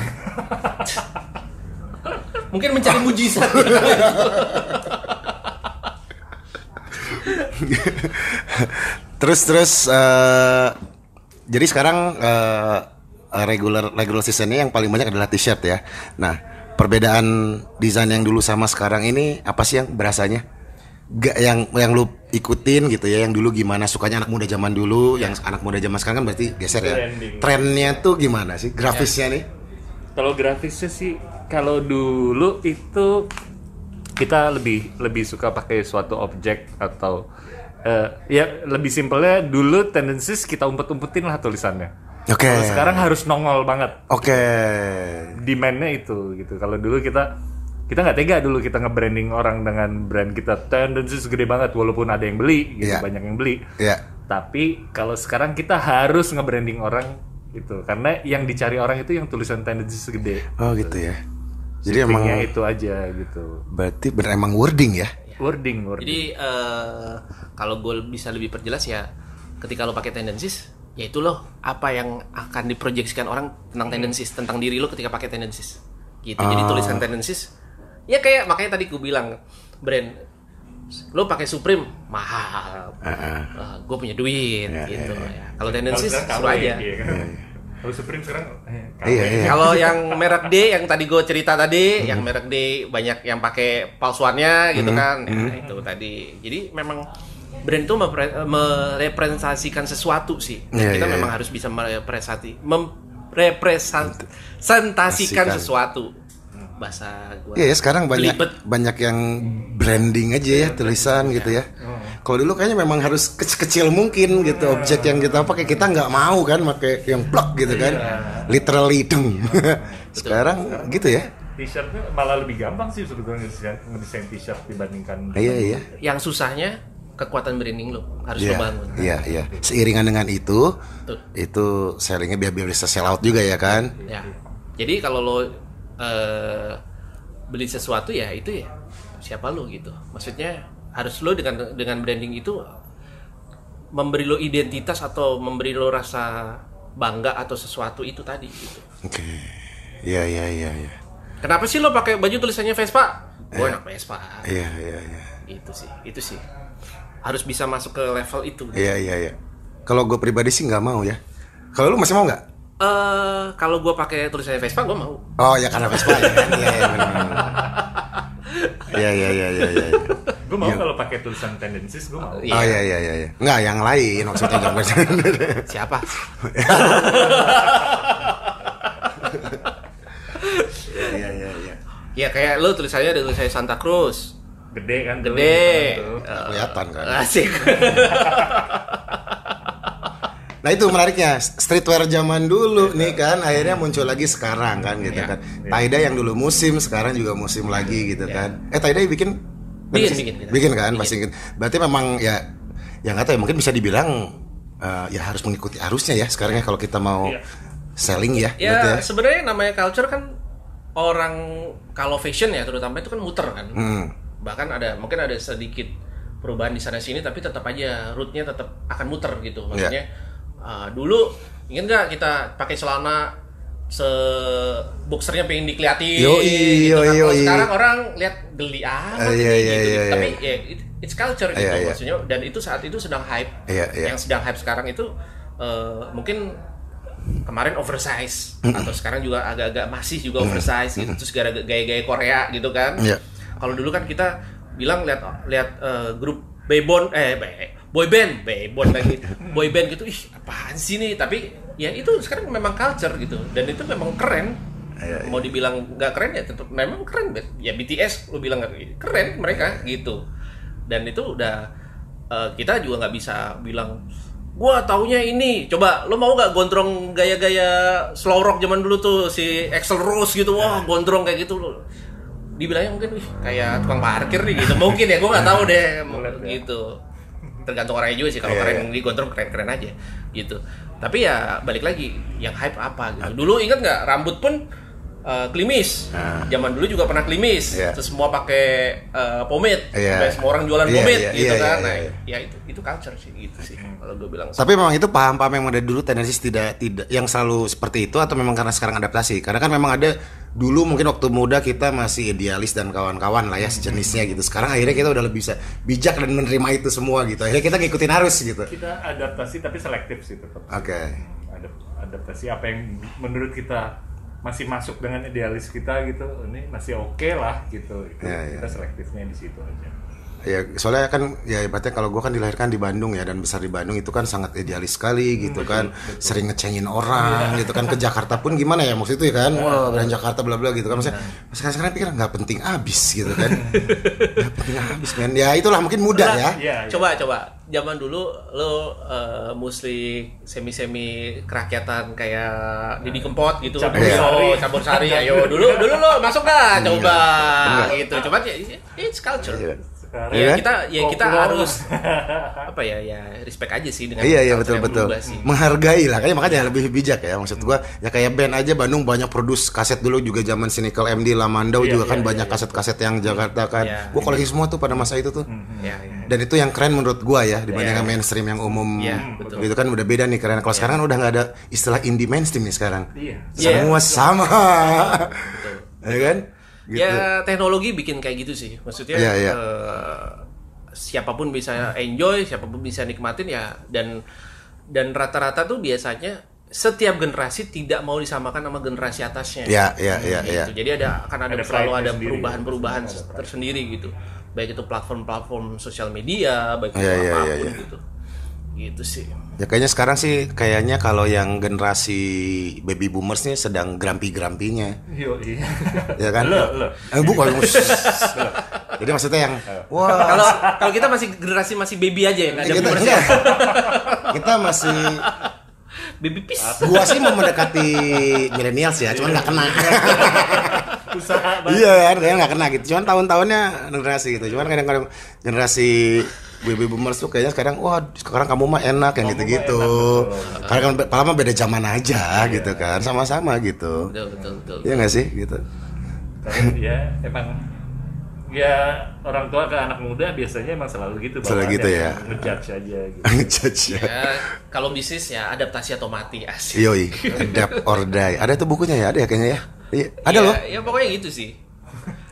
Mungkin mencari mujizat.
terus terus eh, jadi sekarang eh, regular regular seasonnya yang paling banyak adalah t-shirt ya. Nah perbedaan desain yang dulu sama sekarang ini apa sih yang berasanya? Gak yang yang lu ikutin gitu ya yang dulu gimana sukanya anak muda zaman dulu yang anak muda zaman sekarang kan berarti geser ya
Trending.
trennya tuh gimana sih grafisnya nih
Kalau grafisnya sih, kalau dulu itu kita lebih lebih suka pakai suatu objek atau eh, ya lebih simpelnya dulu tendensis kita umpet-umpetin lah tulisannya.
Oke
Kalau sekarang harus nongol banget.
oke
Demandnya itu gitu. Kalau dulu kita kita nggak tega dulu kita nge-branding orang dengan brand kita tendensis gede banget walaupun ada yang beli gitu
Iya.
banyak yang beli.
ya
Tapi kalau sekarang kita harus nge-branding orang gitu karena yang dicari orang itu yang tulisan tendensis gede.
oh gitu ya Jadi emang
Shiftingnya itu aja gitu.
berarti bener emang wording ya.
Wording, wording.
Jadi eh, kalau gue bisa lebih perjelas ya, ketika lo pakai tendencies, ya itu loh apa yang akan diproyeksikan orang tentang tendencies, tentang diri lo ketika pakai tendencies. Gitu. Jadi tulisan tendencies, ya kayak makanya tadi gue bilang brand lo pakai Supreme mahal, gue punya duit gitu ya. Kalau tendencies
sekarang
suruh
KW,
aja.
iya kan? Kalau Supreme sekarang eh.
Iya, iya.
Kalau [laughs] yang merek D yang tadi gue cerita tadi, yang merek D banyak yang pakai palsuannya gitu kan, ya, itu tadi. Jadi memang brand itu mepre- merepresentasikan sesuatu sih. Dan
Iya,
kita
iya,
memang
iya.
harus bisa merepresentasi, merepresentasikan
Asikan.
sesuatu. Bahasa gue.
Iya ya sekarang banyak
Belibet.
banyak yang branding aja ya tulisan gitu ya. Kalau dulu kayaknya memang harus kecil-kecil mungkin gitu objek yang kita pakai kita nggak mau kan pakai yang plug gitu kan. Literally deng. [laughs] sekarang gitu ya.
T-shirtnya malah lebih gampang sih sebetulnya ngedesain, ngedesain t-shirt dibandingkan
Iya iya.
Yang susahnya kekuatan branding lo harus
Iya,
lo bangun.
iya, iya. Seiringan dengan itu,
Tuh.
itu sellingnya biar biar bisa sell out juga ya kan?
Ya. Jadi kalau lo eh, beli sesuatu ya itu ya siapa lo gitu. Maksudnya harus lo dengan dengan branding itu memberi lo identitas atau memberi lo rasa bangga atau sesuatu itu tadi gitu.
Oke. Iya, iya, iya, iya.
Kenapa sih lo pakai baju tulisannya Vespa? Gue anak Vespa.
Iya, iya, iya.
Itu sih, itu sih. Harus bisa masuk ke level itu.
Iya, iya, iya. Kalau gue pribadi sih nggak mau ya. Kalau lu masih mau nggak?
Eh, kalau gue pakai tulisannya Vespa, gue mau.
Oh ya karena Vespa ya [laughs] kan? Iya, iya. Iya, iya, iya, iya, iya.
gue mau kalau pakai tulisan tendencies gue mau
Iya.
Oh iya, iya, iya, iya. Nggak, yang lain maksudnya jangan. [laughs]
Siapa? [laughs]
Iya, iya, iya, iya.
Ya kayak lo tulisannya ada tulisannya Santa Cruz.
Gede kan tuh,
Gede.
tuh.
Eh,
Kelihatan kan.
Asik. [laughs]
Nah itu menariknya streetwear zaman dulu nih kan akhirnya muncul lagi sekarang kan gitu
Iya.
kan. Tie-dye yang dulu musim sekarang juga musim lagi gitu kan. Eh tie-dye bikin
Bikin, bikin, bikin.
bikin kan pasti bikin. Berarti memang ya yang nggak tahu ya mungkin bisa dibilang eh, ya harus mengikuti arusnya ya sekarang ya kalau kita mau
Iya.
selling ya. berarti
ya sebenarnya namanya culture kan orang kalau fashion ya terutama itu kan muter kan.
Hmm.
Bahkan ada mungkin ada sedikit perubahan di sana sini tapi tetap aja rootnya tetap akan muter gitu. Maksudnya uh, dulu ingin nggak kita pakai celana se boxernya pengen dikeliatin
Yoi,
gitu kan.
yoi,
Kalau
yoi.
sekarang orang lihat geli amat
Eh,
ini,
iya, iya,
gitu,
iya,
gitu.
iya.
tapi ya it- it's culture gitu
Iya, iya.
maksudnya dan itu saat itu sedang hype
Iya, iya.
yang sedang hype sekarang itu eh, mungkin kemarin oversize
Hmm.
atau sekarang juga agak-agak masih juga oversize gitu terus gara gaya-gaya Korea gitu kan
Iya.
Kalau dulu kan kita bilang lihat lihat eh, grup boyband eh be- boy band boyband lagi. Boy band gitu ih apaan sih nih tapi ya itu sekarang memang culture gitu dan itu memang keren.
Iya,
mau dibilang nggak keren ya tetap memang keren Bet. ya BTS lu bilang nggak keren mereka gitu. Dan itu udah eh, kita juga nggak bisa bilang gua taunya ini. Coba lo mau nggak gondrong gaya-gaya slow rock zaman dulu tuh si Axl Rose gitu? Wah gondrong kayak gitu lo dibilangnya mungkin "Ih, kayak tukang parkir nih gitu. Mungkin ya gua nggak tahu deh. [laughs]
Ya.
gitu. Tergantung orangnya juga sih kalau
Iya,
keren di gondrong keren keren aja gitu. Tapi ya balik lagi yang hype apa gitu. Dulu ingat nggak rambut pun eh, klimis
Ah.
zaman dulu juga pernah klimis
Iya.
terus semua pakai eh, pomade. Sampai semua orang jualan
Iya,
pomade
iya,
gitu
iya,
kan
iya,
nah
iya.
ya itu itu culture sih gitu sih kalau gue bilang
Tapi memang itu paham-paham yang dari dulu tendensi tidak tidak yang selalu seperti itu atau memang karena sekarang adaptasi? Karena kan memang ada dulu mungkin waktu muda kita masih idealis dan kawan-kawan lah ya sejenisnya gitu. Sekarang akhirnya kita udah lebih bisa bijak dan menerima itu semua gitu. Akhirnya kita ngikutin arus gitu. Oke.
kita adaptasi tapi selektif sih tetap Adap- adaptasi apa yang menurut kita masih masuk dengan idealis kita gitu ini masih oke lah gitu. Itu
Iya,
kita selektifnya di situ aja
Ya soalnya kan ya ibaratnya kalau gue kan dilahirkan di Bandung ya dan besar di Bandung itu kan sangat idealis sekali gitu kan. Sering ngecengin orang gitu kan. Ke Jakarta pun gimana ya maksud itu ya kan? Wah brand Jakarta bla bla gitu kan. Maksudnya sekarang sekarang pikir nggak penting abis gitu kan. Nggak penting abis men. Ya itulah mungkin muda ya.
Iya, iya.
coba coba. Zaman dulu lo eh, muslim semi semi kerakyatan kayak Didi Kempot gitu.
Campur
Dulu,
sari.
campur sari. Ayo dulu dulu lo masuk dah coba
Enggak.
gitu. Coba ya it's culture.
Iya.
Sekarang
ya
kan?
kita ya kita harus [laughs] apa ya ya respect aja sih dengan
Iya iya betul
yang
betul.
berubah sih.
Menghargai lah kayaknya makanya lebih bijak ya maksud gua ya kayak band aja Bandung banyak produce kaset dulu juga zaman Cynical MD Lamandau
Iya,
juga
iya,
kan
iya,
banyak
iya.
kaset-kaset yang Jakarta kan.
Iya,
gua koleksi semua tuh pada masa itu tuh.
Ya, ya.
Dan itu yang keren menurut gua ya dibandingkan
Iya.
mainstream yang umum.
Iya, betul.
Gitu kan udah beda nih keren. Kalau sekarang kan udah nggak ada istilah indie mainstream nih sekarang.
iya
Iya.
Semua sama. [laughs] ya kan? Gitu.
Ya teknologi bikin kayak gitu sih. Maksudnya
Iya, iya.
eh, siapa pun bisa enjoy, siapa pun bisa nikmatin ya dan dan rata-rata tuh biasanya setiap generasi tidak mau disamakan sama generasi atasnya.
Ya, ya, ya,
Gitu.
ya.
Jadi ada akan ada,
Ada
selalu ada perubahan-perubahan tersendiri gitu. Baik itu platform-platform sosial media, baik itu
Iya, iya,
apa pun
iya, iya.
gitu. Gitu sih.
Ya kayaknya sekarang sih kayaknya kalau yang generasi baby boomers nih sedang grampi-grampinya.
Yo, iya
Ya kan?
Lo, lo.
Eh, bukan. Jadi maksudnya yang wah
Kalau kalau kita masih generasi masih baby aja ya, nggak ada
kita enggak. Kita masih
Baby piece.
gua sih mau mendekati millennials ya, cuman nggak kena.
usaha banget
iya kan, kayaknya nggak kena gitu. Cuman tahun-tahunnya generasi gitu. Cuman kadang-kadang generasi baby boomers tuh kayaknya sekarang wah sekarang kamu mah enak yang gitu-gitu. Karena kan mah beda zaman aja gitu kan, sama-sama gitu.
Betul betul betul.
Iya nggak sih gitu.
tapi ya emang ya orang tua ke anak muda biasanya emang selalu gitu
Selalu gitu ya.
ngejudge aja gitu [laughs]
Ngejudge ya.
Ya, kalau bisnis ya adaptasi atau mati asik. [laughs]
Yoi, adapt or die. Ada tuh bukunya ya, ada ya kayaknya ya. Iya, ada
Ya,
loh.
Ya pokoknya gitu sih.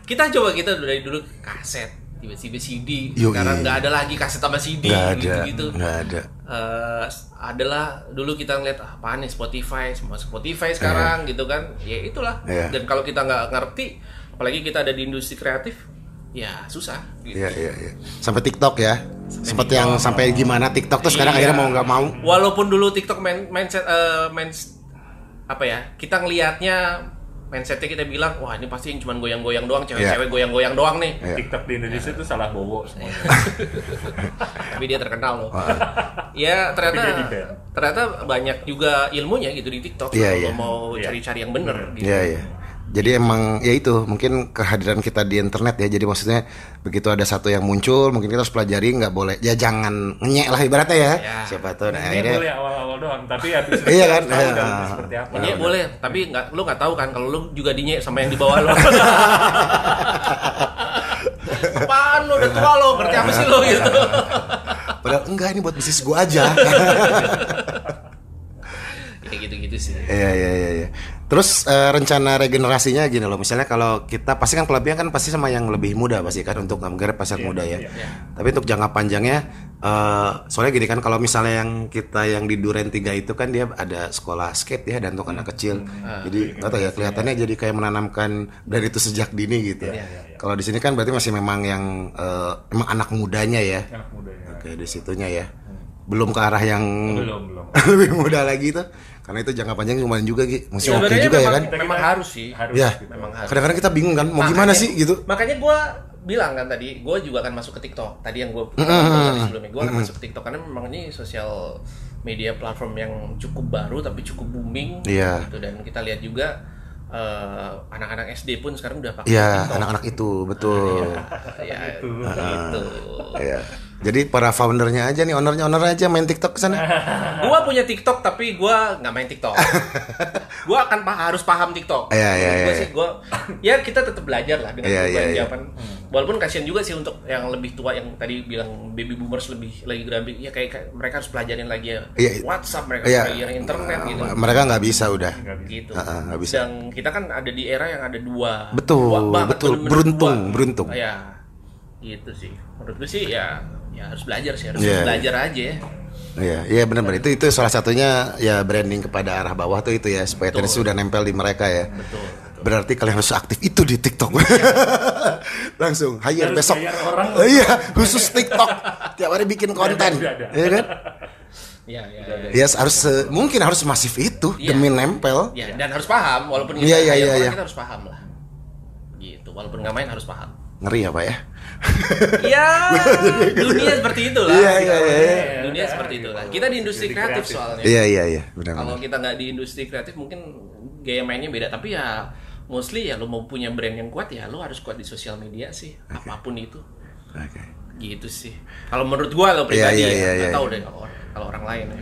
Kita coba kita dari dulu kaset, tiba-tiba CD.
Yoi.
Sekarang nggak ada lagi kaset sama CD gitu-gitu.
nggak ada.
Eh, adalah dulu kita ngeliat ah, apaan nih Spotify, semua Spotify sekarang gitu kan. Ya itulah.
Iya.
Dan kalau kita nggak ngerti, apalagi kita ada di industri kreatif, ya susah. Gitu.
Iya, iya, iya. Sampai TikTok ya. Sempat yang sampai gimana TikTok tuh sekarang
Iya.
akhirnya mau nggak mau.
Walaupun dulu TikTok main mindset eh, main apa ya? Kita ngelihatnya mindsetnya kita bilang wah ini pasti cuma goyang-goyang doang cewek-cewek goyang-goyang doang nih.
Iya.
TikTok di Indonesia itu salah bowo semuanya [laughs]
tapi dia terkenal loh. Ya ternyata ternyata banyak juga ilmunya gitu di TikTok
Iya,
kalau
iya.
mau
Iya.
cari-cari yang bener gitu.
Iya, iya. Jadi emang ya itu mungkin kehadiran kita di internet ya. Jadi maksudnya begitu ada satu yang muncul, mungkin kita harus pelajari nggak boleh. Ya jangan ngenyek lah ibaratnya ya.
Ya.
Siapa tuh nah,
ini
akhirnya
boleh awal-awal doang tapi habis itu [laughs]
Iya kan?
tahu
Iya.
seperti apa
Ini boleh, tapi nggak lu nggak tahu kan kalau lu juga dinyek sama yang di bawah lo. [laughs] Apaan lu udah tua lo, ngerti apa sih lo gitu. [laughs]
padahal enggak ini buat bisnis gua aja.
Kayak gitu-gitu sih.
Iya iya iya. iya. Terus eh, rencana regenerasinya gini loh, misalnya kalau kita pasti kan klubnya kan pasti sama yang lebih muda pasti kan untuk menggarap pasar muda ya. Tapi untuk jangka panjangnya, eh, soalnya gini kan kalau misalnya yang kita yang di Duren 3 itu kan dia ada sekolah skate ya dan untuk anak kecil. Jadi nggak tahu ya kelihatannya jadi kayak menanamkan dari itu sejak dini gitu. Kalau di sini kan berarti masih memang yang eh, emang anak mudanya ya.
anak muda ya
Oke di situnya ya. Belum ke arah yang
belum belum [laughs]
lebih muda lagi tuh karena itu jangka panjang lumayan juga Gi. masih oke
Sebenarnya
juga ya
memang-
kan
Memang harus sih.
harus
ya
gitu.
Memang harus.
kadang-kadang kita bingung kan mau gimana sih gitu
Makanya gue bilang kan tadi, gue juga akan masuk ke TikTok. Tadi yang gue tadi sebelumnya, gue akan masuk ke TikTok karena memang ini sosial media platform yang cukup baru tapi cukup booming.
Iya.
Gitu. Dan kita lihat juga eh, anak-anak SD pun sekarang udah pakai
ya
TikTok.
anak-anak itu betul
ya, gitu.
ya jadi para foundernya aja nih ownernya owner aja main TikTok ke sana [laughs]
Gua punya TikTok tapi gua nggak main TikTok. [laughs] gua akan pa- harus paham TikTok.
Iya, iya,
Gua
iya.
sih gua ya kita tetap belajar lah dengan
Iya, iya, iya.
jawaban. Walaupun kasihan juga sih untuk yang lebih tua yang tadi bilang baby boomers lebih lagi grambi ya kayak, kayak mereka harus pelajarin lagi ya
Iya.
WhatsApp mereka
Iya.
harus pelajarin internet gitu.
mereka nggak bisa udah
Gitu.
Ah, ah, nggak bisa.
Dan kita kan ada di era yang ada dua.
Betul,
dua banget,
betul.
bener-bener
Beruntung,
dua.
beruntung.
Ya, gitu sih. Menurut gue sih ya, ya harus belajar sih, harus
Iya.
belajar aja ya.
Iya, iya benar-benar itu itu salah satunya ya branding kepada arah bawah tuh itu ya supaya terus sudah nempel di mereka ya.
Betul.
Berarti kalian harus aktif itu di TikTok. [laughs] Langsung hire
Harus
besok.
orang.
Iya, khusus TikTok. Tiap hari bikin konten. Iya kan?
Ya, ya, ya.
Ya harus se- mungkin harus masif itu
Iya.
demi nempel.
Ya, dan harus paham walaupun kita
Iya, iya,
hire
iya,
orang,
iya.
kita harus paham lah. Gitu, walaupun nggak main harus paham.
Ngeri ya, Pak ya?
Ya, [laughs] dunia seperti itulah.
Iya, iya, iya, iya.
Dunia seperti itulah. Kita di industri kreatif
kreatif.
soalnya.
Iya, iya, iya,
Kalau
benar-benar.
kita nggak di industri kreatif mungkin gaya mainnya beda, tapi ya mostly ya lo mau punya brand yang kuat ya lo harus kuat di sosial media sih, apa pun itu.
Oke.
gitu sih kalau menurut gua lo
Iya,
pribadi
iya,
ya
iya,
nggak
iya.
tahu deh kalau orang, kalau orang lain ya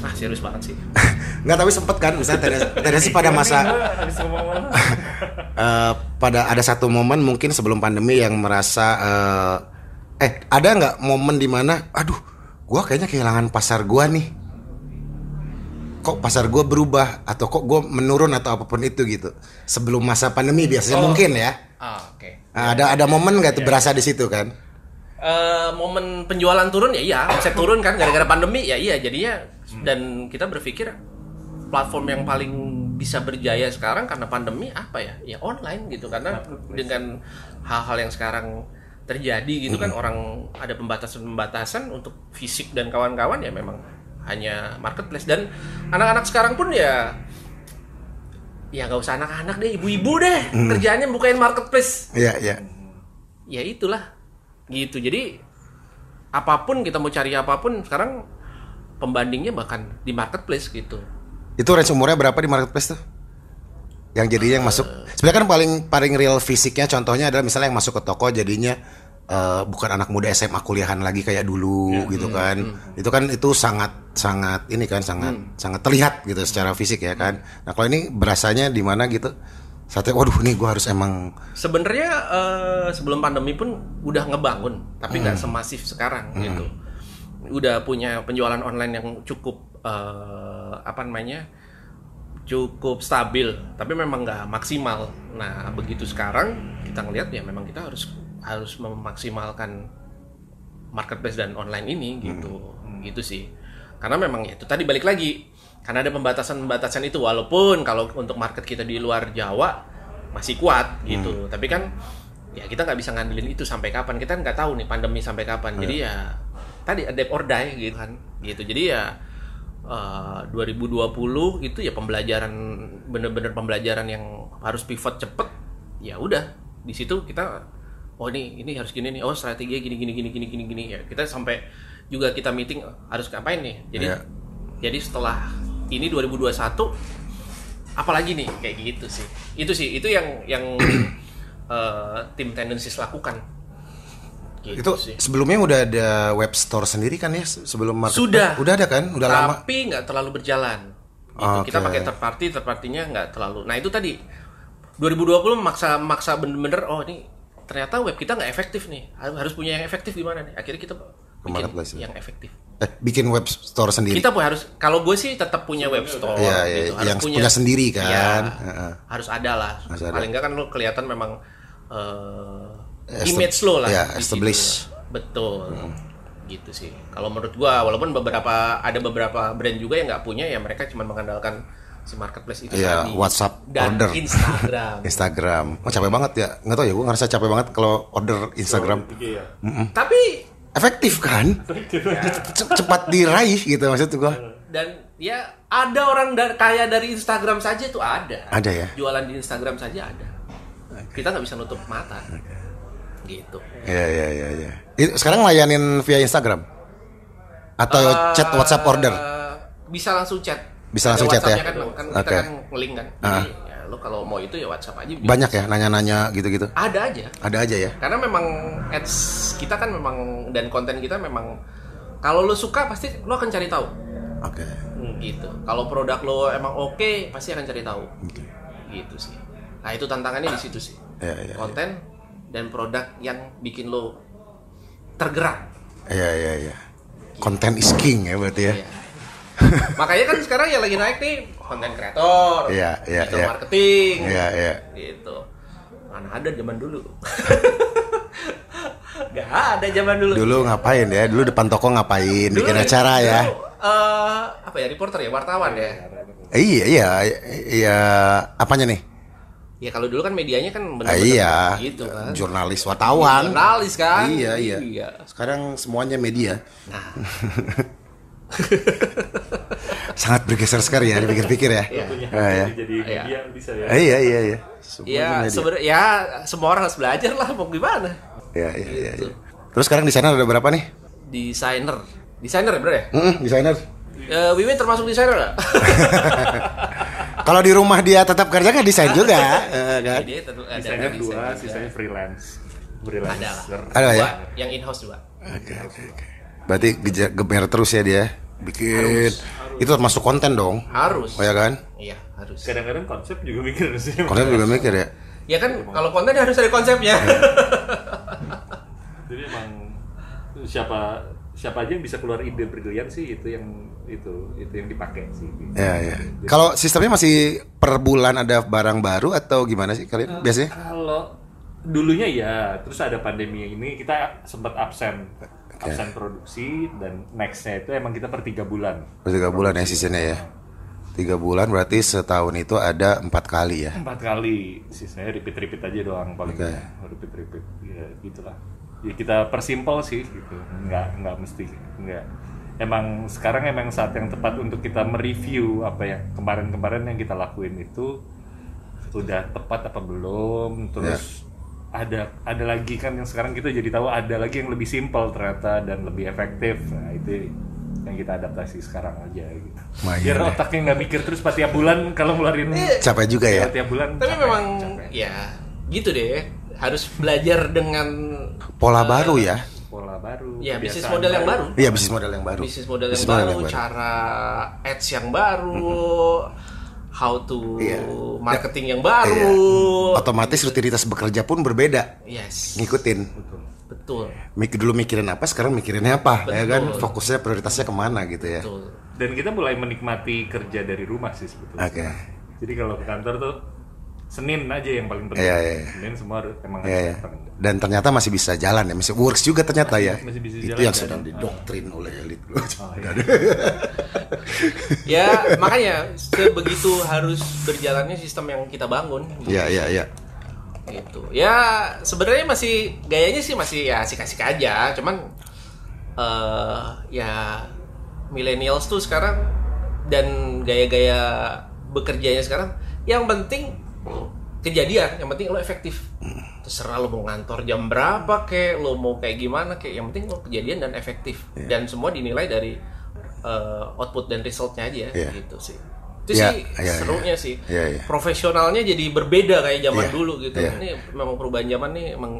ah serius banget sih. [laughs]
Nggak tapi sempet kan misalnya tendensi, tendensi pada masa [laughs] eh, pada ada satu momen mungkin sebelum pandemi yang merasa eh, eh ada nggak momen di mana aduh gua kayaknya kehilangan pasar gua nih. Kok pasar gua berubah atau kok gua menurun atau apa pun itu gitu. Sebelum masa pandemi biasanya
Oh.
mungkin ya.
Ah oke.
Nah, ada ada momen nggak tuh berasa di situ kan?
Eh, momen penjualan turun ya iya. Omset turun kan gara-gara pandemi ya iya. Jadinya dan kita berpikir platform yang paling bisa berjaya sekarang karena pandemi apa ya? Ya online gitu. Karena dengan hal-hal yang sekarang terjadi gitu kan orang ada pembatasan-pembatasan untuk fisik dan kawan-kawan ya memang hanya marketplace. Dan anak-anak sekarang pun ya ya nggak usah anak-anak deh ibu-ibu deh. Kerjaannya bukain marketplace.
Iya iya.
Ya itulah gitu. Jadi apa pun kita mau cari apa pun sekarang pembandingnya bahkan di marketplace gitu.
Itu range umurnya berapa di marketplace tuh? Yang jadinya yang masuk. Sebenarnya kan paling paling real fisiknya contohnya adalah misalnya yang masuk ke toko jadinya eh, bukan anak muda SMA kuliahan lagi kayak dulu gitu kan. itu kan itu sangat sangat ini kan sangat sangat terlihat gitu secara fisik ya kan. Nah kalau ini berasanya di mana gitu? Saatnya waduh nih gua harus emang
sebenarnya eh, sebelum pandemi pun udah ngebangun tapi nggak semasif sekarang gitu udah punya penjualan online yang cukup eh, apa namanya cukup stabil tapi memang nggak maksimal. Nah begitu sekarang kita ngelihat ya memang kita harus harus memaksimalkan marketplace dan online ini gitu. Gitu sih. Karena memang ya itu tadi balik lagi karena ada pembatasan-pembatasan itu walaupun kalau untuk market kita di luar Jawa masih kuat gitu. Tapi kan ya kita nggak bisa ngandelin itu sampai kapan. Kita nggak tahu nih pandemi sampai kapan. Jadi ya tadi adapt or die gitu kan. Gitu. Jadi ya eh, 2020 itu ya pembelajaran bener-bener pembelajaran yang harus pivot cepet ya udah. Di situ kita oh ini ini harus gini nih oh strateginya gini gini gini gini gini gini. Ya kita sampai juga kita meeting harus ngapain nih? Jadi
Iya.
jadi setelah ini 2021 apalagi nih? Kayak gitu sih. Itu sih itu yang yang [clears throat] eh, tim tendencies lakukan gitu
itu
sih.
sebelumnya udah ada web store sendiri kan ya? Se- sebelum marketplace
Sudah.
udah ada kan? Udah lama?
Tapi nggak terlalu berjalan. Gitu. kita
Oke.
pakai third party third partinya nggak terlalu. Nah itu tadi. 2020 maksa maksa bener-bener oh ini ternyata web kita nggak efektif nih. Harus punya yang efektif gimana nih? Akhirnya kita bikin
ya?
yang efektif.
Eh, bikin web store sendiri.
Kita pun harus kalau gue sih tetap punya web store
Iya, iya,
gitu. Harus
yang punya sendiri kan.
Iya,
Heeh.
harus ada lah.
Harus
paling nggak kan lo kelihatan memang eh,
Estab-
image lo lah
iya,
situ.
establish.
betul. Gitu sih. Kalau menurut gua walaupun beberapa ada beberapa brand juga yang nggak punya ya mereka cuma mengandalkan si marketplace itu
Iya,
tadi.
WhatsApp
dan
order.
Instagram. [laughs]
Instagram. Oh capek banget ya. Nggak tau ya gue ngerasa capek banget kalau order Instagram.
Iya.
tapi
efektif kan? Ce- cepat diraih gitu maksud gue
dan ya ada orang da- kaya dari Instagram saja tuh ada.
Ada ya?
jualan di Instagram saja ada. Kita nggak bisa nutup mata gitu.
Ya ya ya ya Itu sekarang layanin via Instagram? Atau
Eh,
chat WhatsApp order?
Bisa langsung chat.
Bisa langsung chat ya?
Kan, kan kita
Oke.
kan. Kan jadi ya, lo kalau mau itu ya WhatsApp aja bisa.
banyak ya nanya-nanya gitu-gitu?
Ada aja.
Ada aja ya?
Karena memang ads kita kan memang dan konten kita memang kalau lo suka pasti lo akan cari tahu.
Oke.
Gitu. Kalau produk lo emang oke pasti akan cari tahu.
Oke.
gitu sih. Nah itu tantangannya di situ sih.
Ya, ya, ya.
Dan produk yang bikin lo tergerak.
Ya ya ya konten is king ya berarti ya.
Iya. [laughs] makanya kan sekarang yang lagi naik nih konten kreator
Iya, iya,
digital
iya.
marketing
Iya, iya.
gitu. Mana ada zaman dulu. [laughs] Gak ada zaman dulu.
Dulu ngapain ya? Dulu depan toko ngapain?
Dulu-
bikin acara ya?
dulu, eh, apa ya reporter ya wartawan ya?
Iya iya iya. Apanya nih
ya kalau dulu kan medianya kan
Ah,
benar-benar
iya.
gitu kan.
Jurnalis wartawan.
Jurnalis kan?
Iya iya. Sekarang semuanya media.
Nah. [laughs]
Sangat bergeser sekali ya dipikir-pikir ya.
Iya.
Punya
Ah, ya.
jadi
Iya.
media bisa ya.
Ah, iya iya iya. Semuanya
ya
media.
sebenarnya ya semua orang harus belajar lah mau gimana?
Iya, iya, iya,
Gitu.
iya. terus sekarang di sana ada berapa nih?
Desainer. Desainer ya bro ya?
Mm, desainer
Eh, Wiwin termasuk desainer nggak? [laughs]
kalau di rumah dia tetap kerja kan desain juga eh, kan
Dia ada
Desainer
desain
dua, sisanya freelance. freelancer.
Ada ya?
Dua, yang in house dua.
Oke, oke, oke. Berarti geja- geber terus ya dia. Bikin itu termasuk konten dong.
Harus.
Oh ya kan?
Iya, harus.
Kadang-kadang konsep juga mikir sih.
Konten juga mikir ya.
Ya kan kalau konten harus ada konsepnya.
Jadi emang siapa siapa aja yang bisa keluar ide brilian sih itu yang itu itu yang dipakai sih.
Ya, ya. Kalau sistemnya masih per bulan ada barang baru atau gimana sih kalian biasanya?
Kalau dulunya ya, terus ada pandemi ini kita sempat absen, absen produksi dan nextnya itu emang kita per tiga bulan.
Per tiga bulan ya seasonnya ya. Tiga bulan berarti setahun itu ada empat kali ya.
Empat kali, sisanya repeat repeat aja doang paling
Oke.
repeat repeat, ya gitulah. Ya kita persimpel sih gitu, nggak nggak mesti nggak. Emang sekarang emang saat yang tepat untuk kita mereview apa ya kemarin-kemarin yang kita lakuin itu udah tepat apa belum, terus ada ada lagi kan yang sekarang kita jadi tahu ada lagi yang lebih simpel ternyata dan lebih efektif. Nah itu yang kita adaptasi sekarang aja gitu.
Lumayan
Biar
ya.
otaknya nggak mikir terus pas tiap bulan kalau ngeluarin
Capek juga ya.
tiap bulan
Tapi
capek,
memang
capek.
ya gitu deh. Harus belajar dengan
Pola baru ya.
Baru
ya bisnis model yang baru.
Iya bisnis model yang baru.
Bisnis model yang
model
baru, cara ads yang baru, how to
Iya.
marketing yang baru.
Iya. Otomatis rutinitas bekerja pun berbeda.
Yes.
Ngikutin.
Betul.
Mik dulu mikirin apa, sekarang mikirinnya apa, ya kan?
Betul.
Fokusnya prioritasnya ke mana gitu ya.
Betul.
dan kita mulai menikmati kerja dari rumah sih sebetulnya
Oke.
jadi kalau ke kantor tuh Senin aja yang paling penting
Iya, iya, iya.
Senin semua harus- emang
Iya,
harus
ya.
datang
Dan ternyata masih bisa jalan ya, masih works juga ternyata ya.
masih bisa
Itu
jalan,
yang
dan-
sedang didoktrin oleh elit.
Oh, [laughs] iya. [laughs]
Ya, makanya sebegitu harus berjalannya sistem yang kita bangun.
Iya, iya, iya.
gitu ya sebenarnya masih gayanya sih masih ya asik-asik aja cuman eh ya millennials tuh sekarang dan gaya-gaya bekerjanya sekarang yang penting kejadian yang penting lo efektif terserah lo mau ngantor jam berapa kek lo mau kayak gimana kek yang penting lo kejadian dan efektif dan semua dinilai dari eh, output dan resultnya aja
Iya.
gitu sih itu
Iya,
sih
iya,
serunya
iya.
sih
Iya, iya.
profesionalnya jadi berbeda kayak zaman
Iya,
dulu gitu
iya.
ini memang perubahan zaman nih emang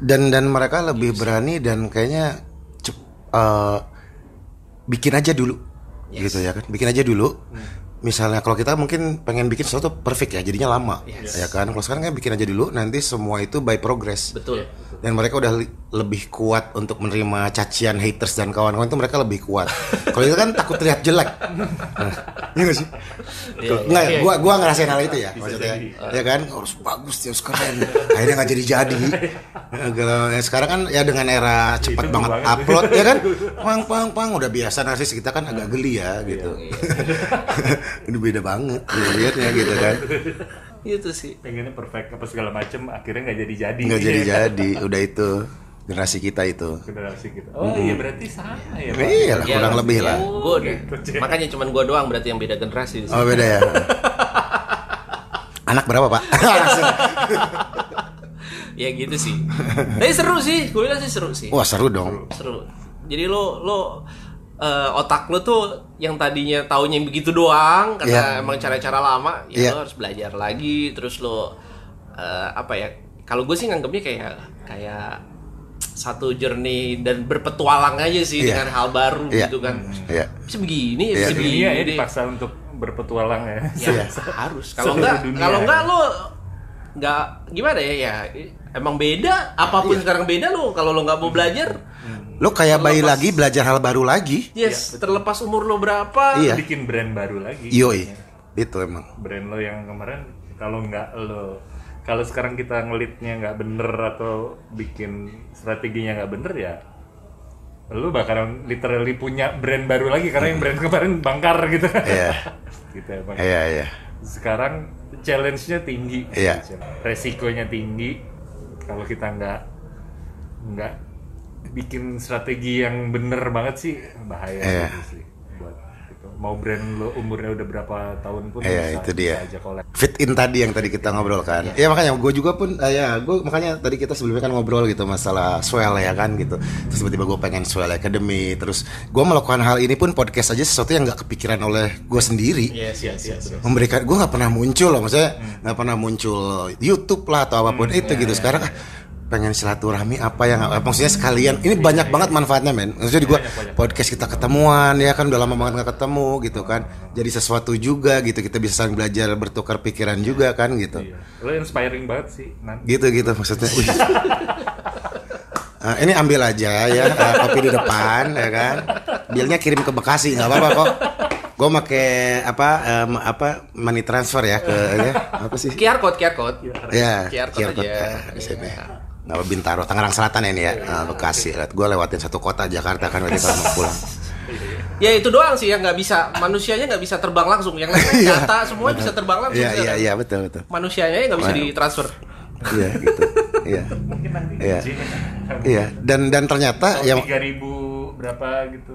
Dan dan mereka lebih berani dan kayaknya cep- eh, bikin aja dulu.
Yes.
Gitu ya kan. Bikin aja dulu. Misalnya kalau kita mungkin pengen bikin sesuatu perfect ya, jadinya lama.
Yes.
Ya kan? Kalau sekarang kan bikin aja dulu, nanti semua itu by progress.
betul
dan mereka udah li- lebih kuat untuk menerima cacian haters dan kawan-kawan itu mereka lebih kuat. [laughs] Kalau itu kan takut terlihat jelek. Nah, iya gak sih?
Iya,
Nggak,
iya.
gua gua ngerasain hal itu ya, maksudnya.
jadi.
Ya kan harus bagus, harus keren. Akhirnya nggak jadi jadi. Kalau yang sekarang kan ya dengan era cepat banget
banget.
upload ya kan, pang pang pang udah biasa narsis kita kan agak geli ya gitu. [laughs] Ini beda banget lihatnya gitu kan.
itu sih
pengennya perfect apa segala macem akhirnya nggak jadi jadi
Nggak jadi jadi, udah itu generasi kita itu.
generasi gitu oh iya berarti sama ya Pak?
Iya lah, kurang lebih lah.
gue deh makanya cuman gue doang berarti yang beda generasi di sini.
Oh beda ya. [laughs] Anak berapa pak? [laughs]
Ya gitu sih tapi seru sih gue bilang sih seru sih
Wah seru dong.
seru jadi lo lo eh, otak lo tuh yang tadinya taunya begitu doang karena
Iya.
emang cara-cara lama ya
Iya.
lo harus belajar lagi terus lo eh, apa ya kalau gue sih nganggapnya kayak kayak satu journey dan berpetualang aja sih
Iya.
dengan hal baru
Iya.
gitu kan
Iya.
bisa begini
Iya.
bisa begini
dunia ya
deh.
dipaksa untuk berpetualang ya
ya harus kalau enggak kalau enggak lo nggak gimana ya ya emang beda apa pun
Iya.
sekarang beda lo kalau lo nggak mau belajar
Lo kayak bayi lagi belajar hal baru lagi.
yes terlepas umur lo berapa
Iya.
bikin brand baru lagi
Yoi. Itu emang.
brand lo yang kemarin kalau nggak lo kalau sekarang kita ngelitnya nggak bener atau bikin strateginya nggak bener ya lo bakalan literally punya brand baru lagi karena yang brand kemarin bangkar gitu [laughs]
Iya. [laughs]
gitu ya bang
Iya iya.
sekarang challenge-nya tinggi
Iya.
resikonya tinggi kalau kita nggak nggak bikin strategi yang bener banget sih bahaya
Iya.
gitu sih buat gitu. mau brand lo umurnya udah berapa tahun pun
Iya
bisa,
itu dia.
bisa aja collab.
Fit in tadi yang tadi kita ngobrol kan. Iya makanya gue juga pun eh, ya gue makanya tadi kita sebelumnya kan ngobrol gitu masalah swell ya kan gitu. Terus tiba-tiba gue pengen swell academy. Terus gue melakukan hal ini pun podcast aja sesuatu yang nggak kepikiran oleh gue sendiri.
yes yes yes, yes.
memberikan gue nggak pernah muncul loh maksudnya nggak pernah muncul YouTube lah atau apa pun itu gitu sekarang ah, pengen silaturahmi apa yang eh, maksudnya sekalian ini banyak banget manfaatnya men maksudnya di gua podcast kita ketemuan ya kan udah lama banget nggak ketemu gitu kan jadi sesuatu juga gitu kita bisa saling belajar bertukar pikiran juga kan gitu
Iya. Lo inspiring banget sih, Nan.
gitu gitu maksudnya. [laughs] Eh, ini ambil aja ya eh, kopi di depan ya kan bilnya kirim ke Bekasi nggak apa-apa kok gue make apa em, apa money transfer ya ke ya, apa sih
QR code, QR code.
Ya,
QR code
QR code,
aja.
ya, di sini. Nama Bintaro, Tangerang Selatan ya ini ya, Nah, Bekasi. Lihat gue lewatin satu kota Jakarta kan waktu kalau mau pulang.
Ya itu doang sih yang nggak bisa manusianya nggak bisa terbang langsung. Yang lain [laughs]
Iya.
data semua bisa terbang langsung.
Iya iya iya betul betul.
Manusianya nggak bisa ditransfer.
Iya gitu. Iya
Mungkin nanti
Iya.
ya.
iya dan dan ternyata yang
Tiga ribu berapa gitu.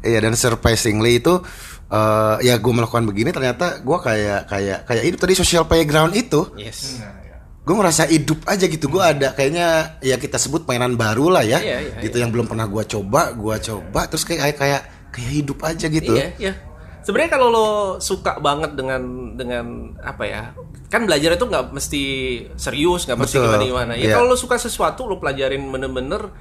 iya dan surprisingly itu eh, ya gue melakukan begini ternyata gue kayak kayak kayak hidup tadi social playground itu
Yes.
Gue ngerasa hidup aja gitu gue ada kayaknya ya kita sebut mainan baru lah ya
Iya, iya,
gitu yang belum pernah gue coba gue coba terus kayak kayak kayak hidup aja gitu
Iya, iya. Sebenarnya kalau lo suka banget dengan dengan apa ya? Kan belajar itu nggak mesti serius, nggak mesti gimana gimana. Ya
Iya.
kalau lo suka sesuatu lo pelajarin bener-bener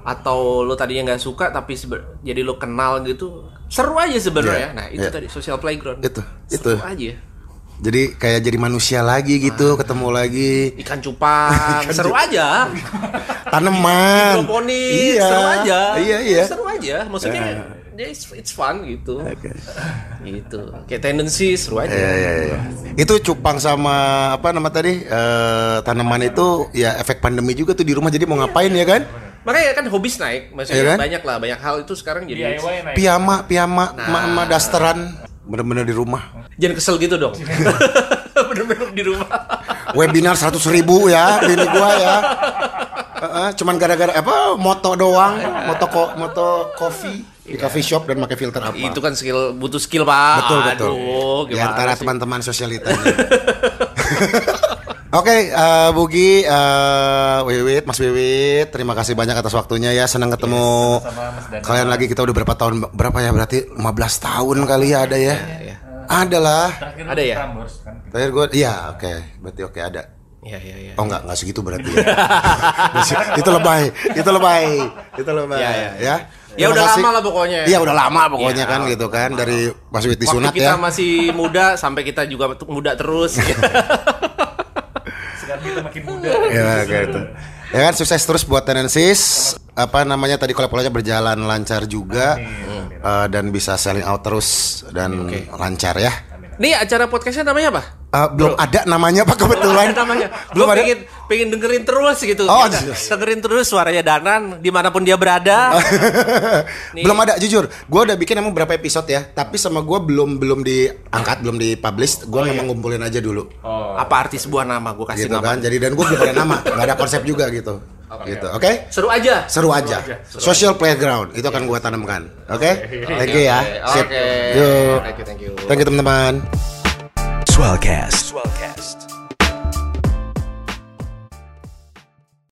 atau lo tadinya nggak suka tapi jadi lo kenal gitu seru aja sebenarnya.
Iya,
Nah itu
iya.
tadi social playground.
Itu,
seru
itu.
aja.
Jadi kayak jadi manusia lagi gitu ketemu lagi
Ikan cupang, [laughs] seru aja.
tanaman
Hidroponik,
iya
seru aja.
iya iya
Seru aja. Maksudnya ya it's, it's fun gitu.
Oke.
Gitu. Kayak tendency seru aja.
Iya, iya, iya. Itu cupang sama apa nama tadi eh, tanaman itu ya efek pandemi juga tuh di rumah jadi mau ngapain ya kan?
Makanya kan hobis naik, maksudnya
Iya kan?
banyak lah, banyak hal itu sekarang jadi
DIY naik.
Piyama, piyama, ma, ma dasteran bener-bener di rumah.
jangan kesel gitu dong. [laughs] Bener-bener di rumah.
Webinar 100 ribu ya, bini gua ya. Heeh, cuman gara-gara apa moto doang, moto ko, moto coffee di coffee shop dan pakai filter apa.
Itu kan skill butuh skill, Pak.
betul betul.
Aduh,
di antara teman-teman sosialitanya. [laughs] Oke, eh, Bugi, eh, Wiwit, Mas Wiwit, terima kasih banyak atas waktunya ya. Senang ketemu
sama Mas Daniel.
kalian lagi. Kita udah berapa tahun? Berapa ya? Berarti 15 tahun kali ya ada ya?
Iya.
Ada lah.
Terakhir
Ada ya?
Prambors kan.
Terakhir gue, iya, oke, berarti oke ada.
Iya, iya, iya.
Oh enggak, enggak segitu berarti. ya. [laughs] itu lebay, itu lebay, itu lebay.
Iya, iya.
Ya.
Ya udah
kasih.
lama lah pokoknya.
Iya udah lama pokoknya
Iya,
kan gitu kan dari Mas Wiwit
Waktu
disunat
kita
ya.
masih muda sampai kita juga muda terus. [laughs]
Sekarang kita makin muda. [laughs]
ya gitu. Ya kan sukses terus buat Tenensis. Apa namanya tadi kolab-kolabnya berjalan lancar juga Eh, dan bisa selling out terus dan lancar ya.
Nih acara podcastnya namanya apa?
Eh, belum ada namanya Pak kebetulan.
namanya.
belum ada.
pengen, pengen dengerin terus gitu.
Oh,
Ya, dengerin terus suaranya Danan di mana pun dia berada. [laughs]
Belum ada jujur. Gue udah bikin emang berapa episode ya, tapi sama gue belum belum diangkat, belum dipublish. Gue memang ngumpulin aja dulu.
Oh,
Apa arti sebuah nama? Gue kasih
gitu
nama.
kan. Jadi dan gue belum ada nama, nggak ada konsep juga gitu. gitu. Oke?
Seru aja.
Seru aja. Social playground itu akan gue tanamkan. Oke? Thank you ya. Sip.
Oke.
Yuk.
Thank you, thank you.
Thank you teman-teman.
Swellcast.